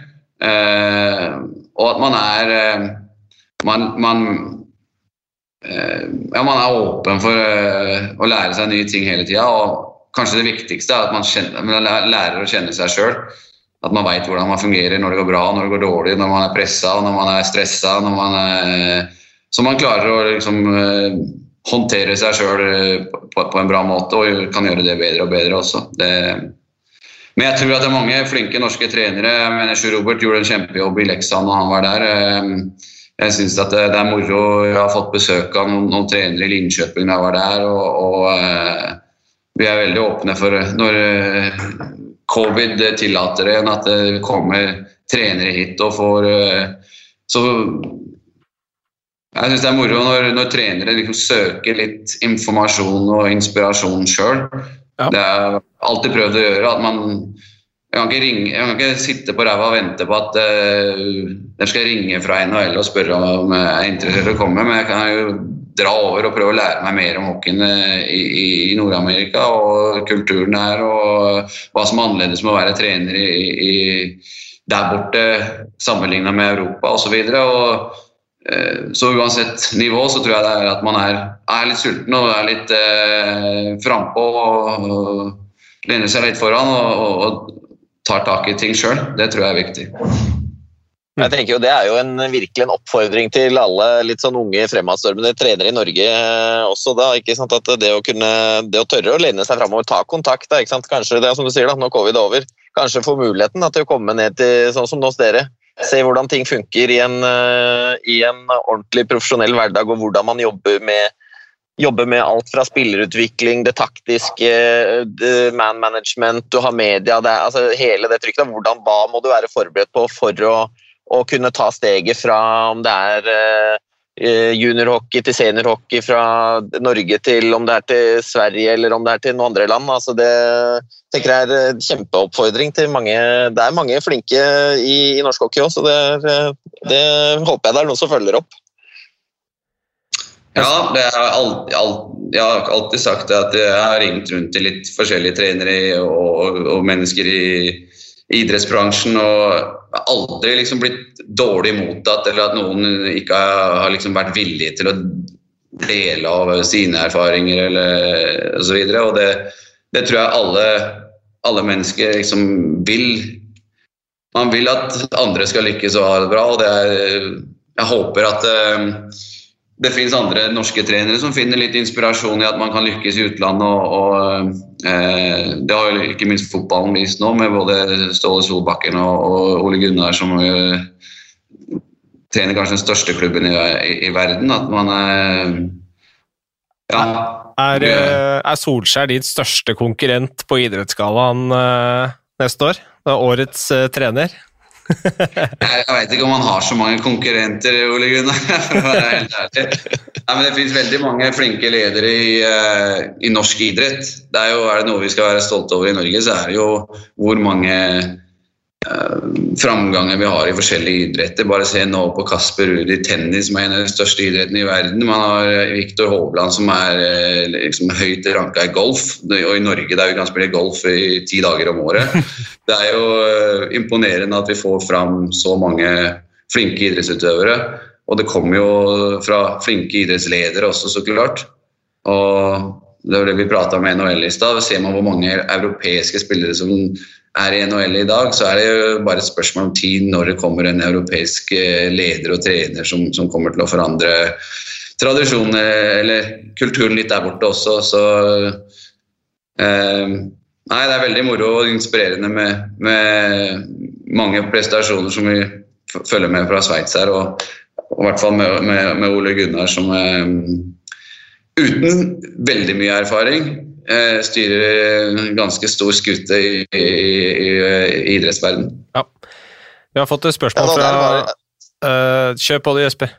Eh, og at man er eh, man, man, eh, ja, man er åpen for eh, å lære seg nye ting hele tida. Og kanskje det viktigste er at man, kjenner, man lærer å kjenne seg sjøl. At man veit hvordan man fungerer når det går bra, når det går dårlig, når man er pressa, når man er stressa. Så man klarer å liksom eh, håndtere seg sjøl eh, på, på, en bra måte og kan gjøre det bedre og bedre også. Det, Men jeg tror at det er mange flinke norske trenere. Jeg mener Sjur Robert gjorde en kjempejobb i Leksand når han var der. Eh, jeg syns det, det, er moro. Jeg har fått besøk av noen, noen trenere i Linköping da jeg var der. og, og eh, vi er veldig åpne for når covid tillater det, at det kommer trenere hit og får Så jeg syns det er moro når, når trenere liksom søker litt informasjon og inspirasjon sjøl. Ja. Det har jeg alltid prøvd å gjøre. at man jeg kan, ringe, jeg kan ikke, sitte på ræva og vente på at uh, de skal ringe fra NHL og spørre om jeg er interessert i å komme, men jeg kan jo dra over og prøve å lære meg mer om hockeyen eh, i, i, i Nord-Amerika og kulturen her, og hva som er annerledes med å være trener i, i der borte sammenligna med Europa osv. Og, så uansett nivå så tror jeg det er at man er, er litt sulten og er litt eh, frampå og, og lener seg litt foran og, og, og tar tak i ting sjøl. Det tror jeg er viktig. Jeg tenker jo Det er jo en, virkelig en oppfordring til alle litt sånn unge fremadstormende trenere i Norge eh, også. da, ikke sant, at Det å kunne, det å tørre å lene seg framover, ta kontakt, da, ikke sant, kanskje det er som du sier da, når covid er over, kanskje få muligheten da, til å komme ned til sånn som hos dere Se hvordan ting funker i en, eh, i en ordentlig profesjonell hverdag, og hvordan man jobber med, jobber med alt fra spillerutvikling, det taktiske, man management, du har media det, altså Hele det trykket. Hvordan, hva må du være forberedt på for å, å kunne ta steget fra om det er eh, juniorhockey til seniorhockey fra Norge til om det er til Sverige eller om det er til noen andre land. Altså det tenker jeg er en kjempeoppfordring til mange. Det er mange flinke i, i norsk hockey òg, så det, det, håper jeg det er noen som følger opp. Ja, alltid, jeg har alltid sagt at jeg har ringt rundt til litt forskjellige trenere og, og mennesker i idrettsbransjen og aldri liksom blitt dårlig mottatt eller at noen ikke har liksom vært villig til å dele av sine erfaringer eller. Og, så og det, det, tror jeg alle, alle mennesker liksom vil. Man vil at andre skal lykkes og ha det bra. og det er, Jeg håper at uh, det finnes andre norske trenere som finner litt inspirasjon i at man kan lykkes i utlandet. og, og eh, Det har jo ikke minst fotballen vist nå, med både Ståle Solbakken og, og Ole Gunnar som eh, trener kanskje den største klubben i, i, i verden. At man eh, ja. Er, eh, er, Solskjær din største konkurrent på idrettsgallaen eh, neste år? Er årets trener? Jeg veit ikke om han har så mange konkurrenter, Ole Gunnar. for å være helt ærlig. Nei, men Det finnes veldig mange flinke ledere i, uh, i norsk idrett. Det er, jo, er det noe vi skal være stolte over i Norge, så er det jo hvor mange Eh, framgangen vi har i forskjellige idretter. Bare se nå på Kasper Ruud i tennis, som er en av de største idrettene i verden. Man har eh, Viktor Hovland, som er eh, liksom, høyt ranka i golf. Og i Norge der vi kan spille golf i ti dager om året. Det er jo imponerende at vi får fram så mange flinke idrettsutøvere. Og det kommer jo fra flinke idrettsledere også, så klart. Og det var det vi prata om i NHL i stad. Ser man hvor mange europeiske spillere som er i NHL i dag, så er det jo bare et spørsmål om tid når det kommer en europeisk eh, leder og trener som, som kommer til å forandre tradisjonen eller kulturen litt der borte også. Så eh, Nei, det er veldig moro og inspirerende med, med mange prestasjoner som vi følger med fra Sveits her. Og, og, i hvert fall med, med, med Ole Gunnar som eh, uten veldig mye erfaring styrer en ganske stor skute i, i, i, i idrettsverdenen. Ja. Vi har fått et spørsmål fra uh, Kjør på det, Jesper.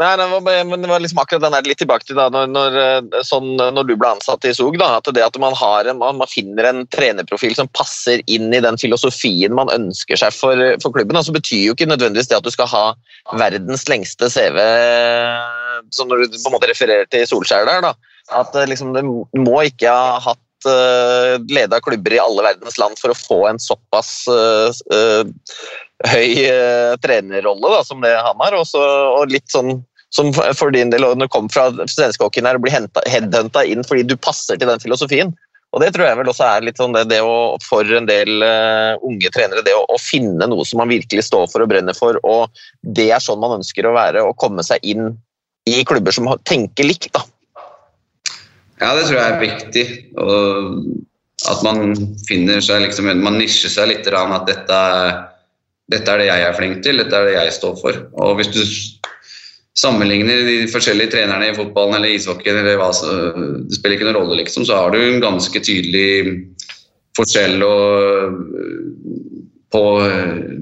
Nei, det var, det var liksom akkurat den der litt tilbake til da, når, når, eh, sånn, når du ble ansatt i SOG. Da, at det at man, en, man, finner en trenerprofil som passer inn i den filosofien man ønsker seg for, for klubben, så altså, betyr jo ikke nødvendigvis det at du skal ha verdens lengste CV, som når du på en måte refererer til Solskjær der. da, at eh, liksom, du må ikke ha hatt uh, leda klubber i alle verdens land for å få en såpass uh, uh, høy uh, trenerrolle da, som det han har. Også, og litt sånn som for din del, når du kom fra svenskehockeyen her og blir headhunta inn fordi du passer til den filosofien. Og Det tror jeg vel også er litt sånn det, det å, for en del unge trenere, det å, å, finne noe som man virkelig står for og brenner for. og Det er sånn man ønsker å være, å komme seg inn i klubber som tenker likt. da. Ja, det tror jeg er viktig. Og At man finner seg liksom, man nisjer seg litt at dette, dette er det jeg er flink til, dette er det jeg står for. Og hvis du sammenligner de forskjellige trenerne i fotballen eller ishockeyen, eller hva, det spiller ikke noen rolle, liksom, så har du en ganske tydelig forskjell og, på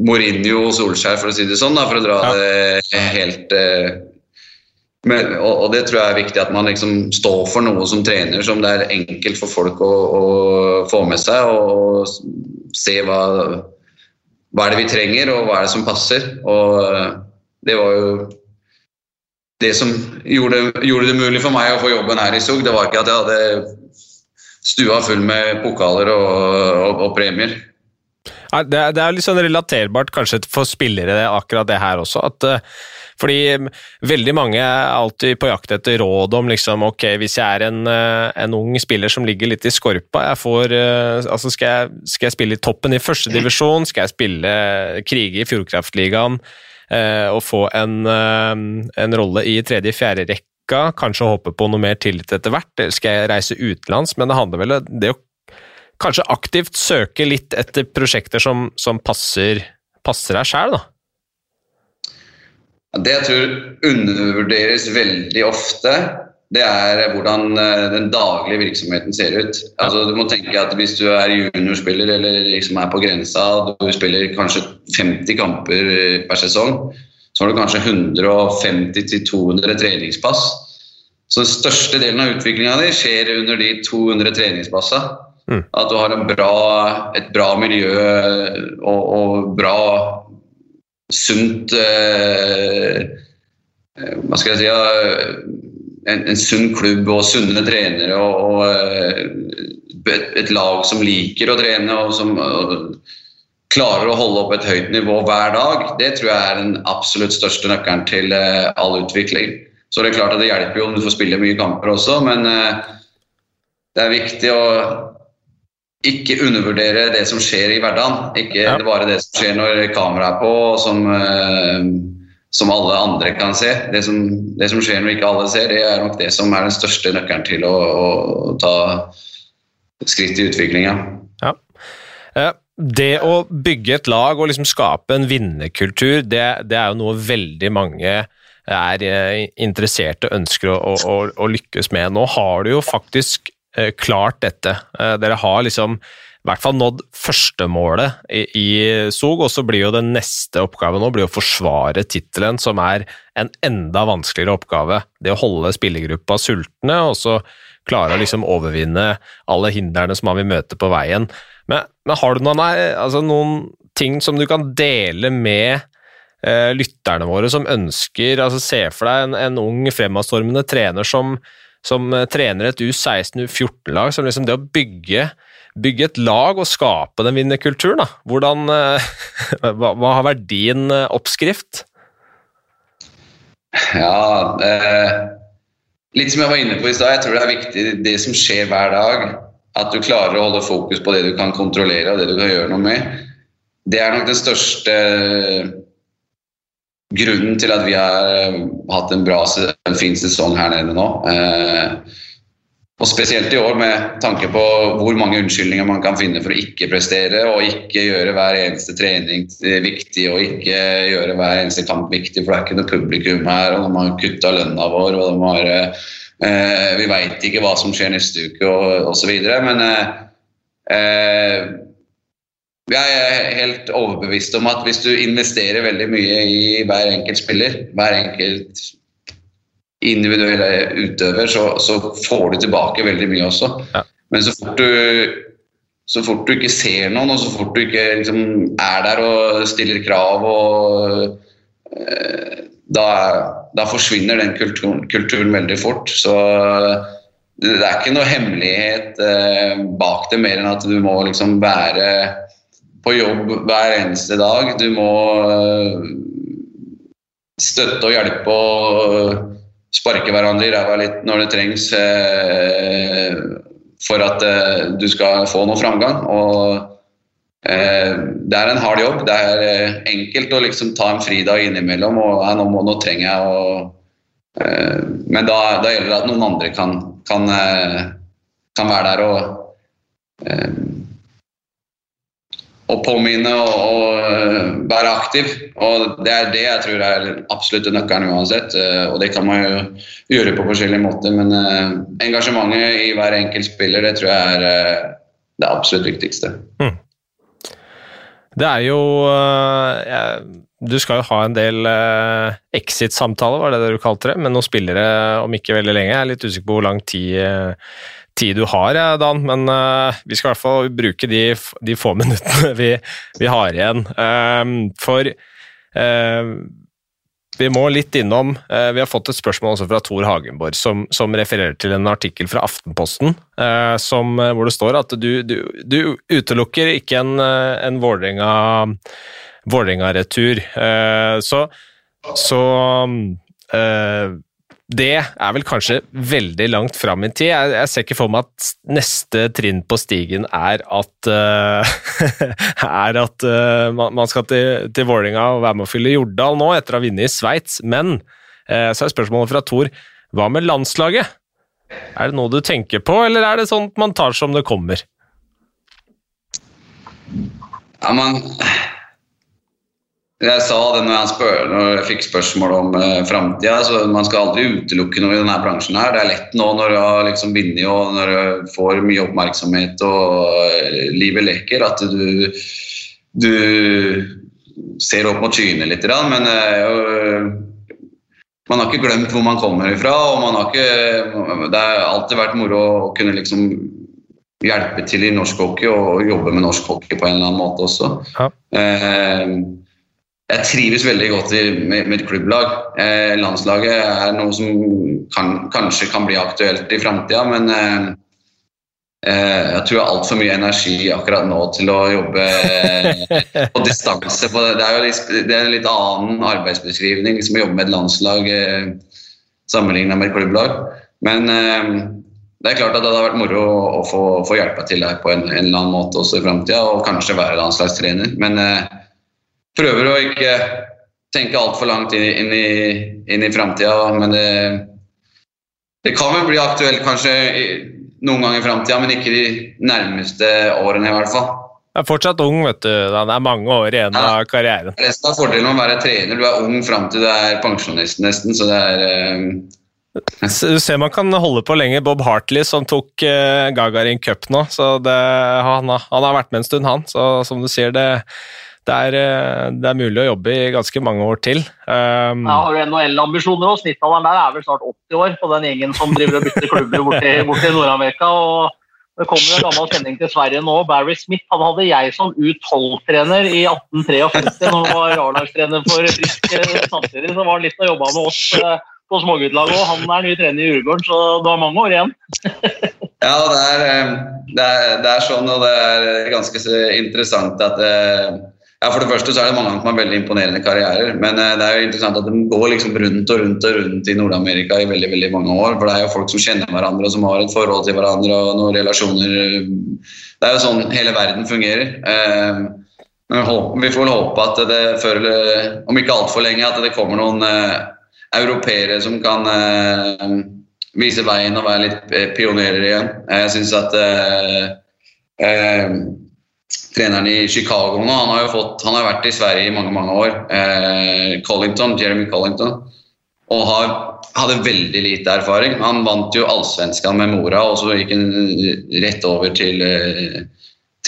Mourinho og Solskjær, for å si det sånn, da, for å dra ja. det helt eh, men, og, og, det tror jeg er viktig, at man liksom står for noe som trener som det er enkelt for folk å, å få med seg, og, se hva, hva er det vi trenger, og hva er det som passer. Og det var jo det som gjorde, gjorde, det mulig for meg å få jobben her i SUG. Det var ikke at jeg hadde stua full med pokaler og, og, og premier. Det er, det er litt sånn relaterbart kanskje for spillere, akkurat det her også. at uh, fordi veldig mange er alltid på jakt etter råd om liksom, ok, hvis jeg er en, uh, en ung spiller som ligger litt i skorpa, jeg får, uh, altså skal, jeg, skal jeg spille i toppen i førstedivisjon, skal jeg spille krige i Fjordkraftligaen og få en, en rolle i tredje-fjerde rekka? kanskje håpe på noe mer tillit etter hvert, eller skal jeg reise utenlands? Men det handler vel om det å kanskje aktivt søke litt etter prosjekter som, som passer, passer deg sjæl, da? Det jeg tror undervurderes veldig ofte, det er hvordan eh, den daglige virksomheten ser ut. Altså, du må tenke at Hvis du er juniorspiller eller liksom er på grensa, du spiller kanskje 50 kamper per sesong, så har du kanskje 150-200 treningspass. Så den største delen av utviklinga di skjer under de 200 treningspassene. Mm. At du har bra, et bra miljø og, og bra, sunt eh, eh, Hva skal jeg si en, en, sunn klubb og sunne trenere og, og eh, et, lag som liker å trene og som og, klarer å holde opp et høyt nivå hver dag, det tror jeg er den absolutt største nøkkelen til all utvikling. Så det er klart at det hjelper jo om du får spille mye kamper også, men det er viktig å ikke undervurdere det som skjer i hverdagen. Ikke ja. bare det som skjer når kameraet er på, som, uh, som alle andre kan se. Det som, det som, skjer når ikke alle ser, det er nok det som er den største nøkkelen til å, å ta skritt i utviklinga. Ja. ja. det å bygge et lag og liksom skape en vinnerkultur, det, det er jo noe veldig mange er interessert og ønsker å, å, å, lykkes med. Nå har du jo faktisk Eh, klart dette. Eh, dere har liksom i hvert fall nådd førstemålet i, i SOG, og så blir jo den neste oppgaven nå blir å forsvare tittelen, som er en enda vanskeligere oppgave. Det å holde spillergruppa sultne, og så klare å liksom overvinne alle hindrene som man vil møte på veien. Men, men har du noen, altså noen, ting som du kan dele med eh, lytterne våre som ønsker altså Se for deg en, en ung fremadstormende trener som som eh, trener et U16, U14-lag. som liksom Det å bygge, bygge, et lag og skape den vinnerkulturen, da. Hvordan, eh, hva, har vært din eh, oppskrift? Ja eh, Litt som jeg var inne på i stad, jeg tror det er viktig det som skjer hver dag. At du klarer å holde fokus på det du kan kontrollere og det du kan gjøre noe med. Det er nok den største grunnen til at vi har hatt en bra, en fin sesong her nede nå. Eh, og Spesielt i år med tanke på hvor mange unnskyldninger man kan finne for å ikke prestere og ikke gjøre hver eneste trening viktig og ikke gjøre hver eneste kamp viktig, for det er ikke noe publikum her, og de har kutta lønna vår, og de har eh, Vi veit ikke hva som skjer neste uke, og osv. Men eh, jeg er helt overbevist om at hvis du investerer veldig mye i hver enkelt spiller, hver enkelt individuelle utøver, så, så får du tilbake veldig mye også. Ja. Men så fort, du, så fort du ikke ser noen, og så fort du ikke liksom, er der og stiller krav og eh, da, da, forsvinner den kulturen, kulturen, veldig fort. Så det er ikke noe hemmelighet eh, bak det, mer enn at du må liksom være på jobb hver eneste dag. Du må eh, støtte og hjelpe og sparke hverandre i ræva litt når det trengs eh, for at du skal få noe framgang. Og det er en hard jobb. Det er enkelt å liksom ta en fridag innimellom og ja, nå, må, nå trenger jeg å Men da, da, gjelder det at noen andre kan, kan, kan være der og å påminne og, og, være aktiv. Og det er det jeg tror er absolutt nøkkelen uansett. Og det kan man jo gjøre på forskjellige måter, men engasjementet i hver enkelt spiller, det tror jeg er det absolutt viktigste. Mm. Det er jo Du skal jo ha en del exit-samtaler, var det det du kalte det, med noen spillere om ikke veldig lenge. Jeg er litt usikker på hvor lang tid tid du har, Dan, men uh, vi skal i hvert fall bruke de, de få minuttene vi, vi har igjen. Uh, for uh, vi må litt innom Vi har fått et spørsmål også fra Tor Hagenborg, som, som refererer til en artikkel fra Aftenposten som, hvor det står at du, du, du utelukker ikke en, en Vålerenga-retur. så, så det er vel kanskje veldig langt fram i tid. Jeg, jeg, ser ikke for meg at neste trinn på stigen er at uh, er at uh, man skal til, til Vålinga og være med å fylle Jordal nå, etter å ha vunnet i Sveits. Men uh, så er spørsmålet fra Tor hva med landslaget? Er det noe du tenker på, eller er det sånn at man tar som det kommer? Ja, man jeg sa det når jeg, spør, når jeg fikk spørsmål om eh, framtida. Så man skal aldri utelukke noe i denne bransjen. her. Det er lett nå når du har liksom vunnet og når du får mye oppmerksomhet og uh, livet leker, at du, du ser opp mot skyene litt. Men uh, man har ikke glemt hvor man kommer ifra. og man har ikke, Det har alltid vært moro å kunne liksom hjelpe til i norsk hockey og jobbe med norsk hockey på en eller annen måte også. Ja. Uh, jeg trives veldig godt i, med, med, et klubblag. Eh, landslaget er noe som kan, kanskje kan bli aktuelt i framtida, men eh, eh, jeg tror jeg har altfor mye energi akkurat nå til å jobbe eh, på distanse. Det. er jo litt, det er en litt annen arbeidsbeskrivning som å jobbe med et landslag eh, sammenlignet med et klubblag. Men eh, det er klart at det hadde vært moro å, få, få hjelpa til der på en, en, eller annen måte også i framtida, og kanskje være landslagstrener. Men eh, prøver å ikke tenke altfor langt inn, inn i, inn i framtida. Men det, det, kan vel bli aktuelt kanskje noen gang i framtida, men ikke de nærmeste årene i hvert fall. Jeg er fortsatt ung, vet du. Det er mange år igjen ja, av karrieren. Resten av fordelen med å være trener. Du er ung fram til du er pensjonist nesten, så det er um du ser man kan holde på lenge. Bob Hartley som tok uh, Gagarin Cup nå, så det, han, han, har vært med en stund, han. Så som du sier, det, det er, eh, det er, mulig å jobbe i ganske mange år til. Um, ja, har du NHL-ambisjoner òg? Snittalderen der er vel snart 80 år på den gjengen som driver og bytter klubber borti, borti Nord-Amerika. og Det kommer en gammel kjenning til Sverige nå. Barry Smith han hadde jeg som U12-trener i 1853 når han var A-lagstrener for Frisk samtidig. Så var han litt og jobba med oss eh, på småguttlaget òg. Han er ny trener i Urgården, så du har mange år igjen. ja, det er, eh, det, er, det er, sånn, og det er ganske interessant at ja, For det første så er det mange som har veldig imponerende karrierer. Men eh, det er jo interessant at de går liksom rundt og rundt og rundt i Nord-Amerika i veldig veldig mange år. For det er jo folk som kjenner hverandre og som har et forhold til hverandre og noen relasjoner. Det er jo sånn hele verden fungerer. Eh, men vi får vel håpe at det før, om ikke altfor lenge, at det kommer noen eh, europeere som kan vise veien og være litt pionerer igjen. Jeg syns at treneren i Chicago nå. Han har jo fått, han har vært i Sverige i mange mange år. Eh, Collington, Jeremy Collington. Og har, hadde veldig lite erfaring. Han vant jo Allsvenskan med Mora, og så gikk han rett over til, eh,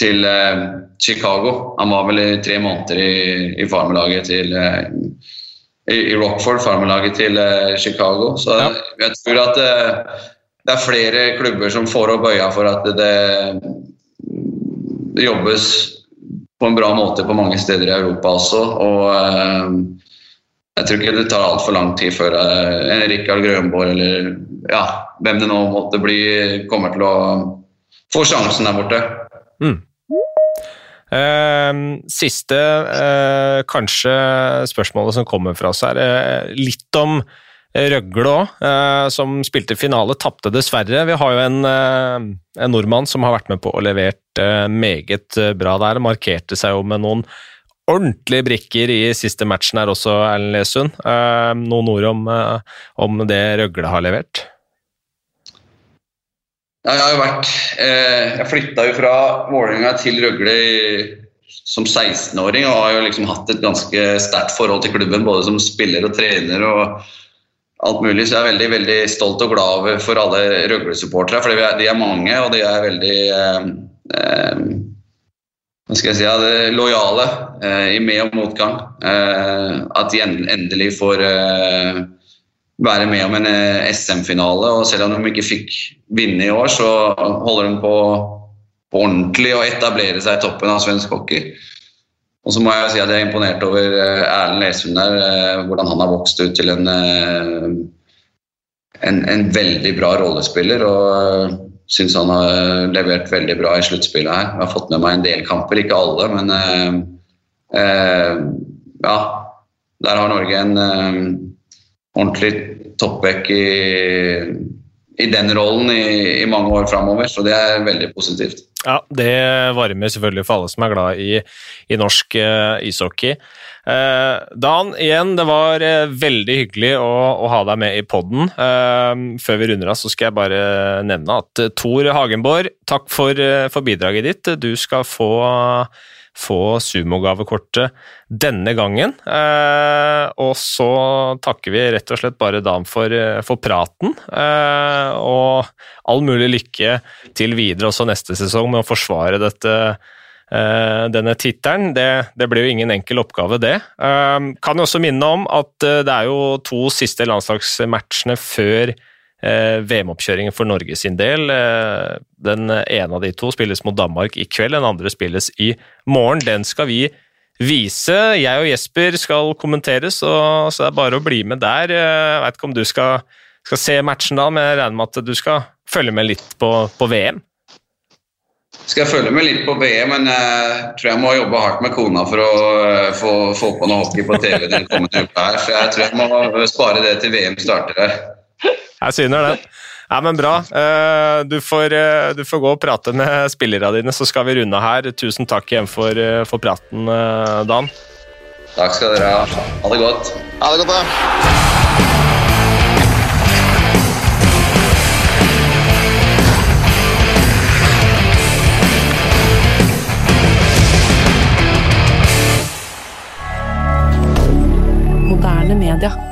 til eh, Chicago. Han var vel i tre måneder i, i farmelaget til eh, i, i Rockford, farmelaget til eh, Chicago. Så ja. jeg tror at eh, det er flere klubber som får opp øya for at det det jobbes på en bra måte på mange steder i Europa også. og eh, jeg tror ikke det tar altfor lang tid før eh, Rikard Grønborg eller ja, hvem det nå måtte bli, kommer til å få sjansen der borte. Mm. Eh, siste, eh, kanskje spørsmålet som kommer fra oss, her, eh, litt om Røgle òg, eh, som spilte finale, tapte dessverre. Vi har jo en, eh, en, nordmann som har vært med på å levert eh, meget bra der. Markerte seg jo med noen ordentlige brikker i siste matchen her også, Erlend Lesund. Noen ord om, om det Røgle har levert? Ja, jeg har jo vært eh, Jeg flytta jo fra Vålerenga til Røgle som 16-åring og har jo liksom hatt et ganske sterkt forhold til klubben, både som spiller og trener og alt mulig. Så jeg er veldig veldig stolt og glad for alle Røgle-supportere, for de er mange og de er veldig eh, eh, hva skal jeg si, ja, lojale eh, i med- og motgang. Eh, at de endelig får eh, være med om en eh, SM-finale. og Selv om de ikke fikk vinne i år, så holder de på, på ordentlig å etablere seg i toppen av svensk hockey. Og så må jeg si at jeg er imponert over eh, Erlend Lesund der, eh, hvordan han har vokst ut til en, en, en veldig bra rollespiller. og syns han har levert veldig bra i sluttspillet her. Jeg har fått med meg en del kamper, ikke alle, men eh, ja. Der har Norge en eh, ordentlig toppback i, i, den rollen i, i mange år framover, så det er veldig positivt. Ja, det varmer selvfølgelig for alle som er glad i, i norsk uh, ishockey. Uh, Dan, igjen, det var uh, veldig hyggelig å, å, ha deg med i poden. før vi runder av, så skal jeg bare nevne at Tor Hagenborg, takk for, for bidraget ditt. Du skal få få sumogavekortet denne gangen. Eh, og så takker vi rett og slett bare Dan for, eh, for praten. Eh, og all mulig lykke til videre også neste sesong med å forsvare dette. Denne tittelen. Det, det, blir jo ingen enkel oppgave, det. Kan jo også minne om at det er jo to siste landslagsmatchene før VM-oppkjøringen for Norge sin del. Eh, den ene av de to spilles mot Danmark i kveld, den andre spilles i morgen. Den skal vi vise. Jeg og Jesper skal kommentere, så, så det er bare å bli med der. Eh, jeg veit ikke om du skal, skal, se matchen da, men jeg regner med at du skal følge med litt på, på VM? skal jeg følge med litt på VM, men jeg tror jeg må jobbe hardt med kona for å få, få på noe hockey på TV den kommende uka her. Så jeg tror jeg må spare det til VM starter her. Jeg syner den. Ja, men Bra. Eh, du får, eh, du får, gå og prate med spillerne dine, så skal vi runde her. Tusen takk igjen for, eh, for praten, Dan. Takk skal dere ha. Ha det godt. Ha det godt, da. moderne media.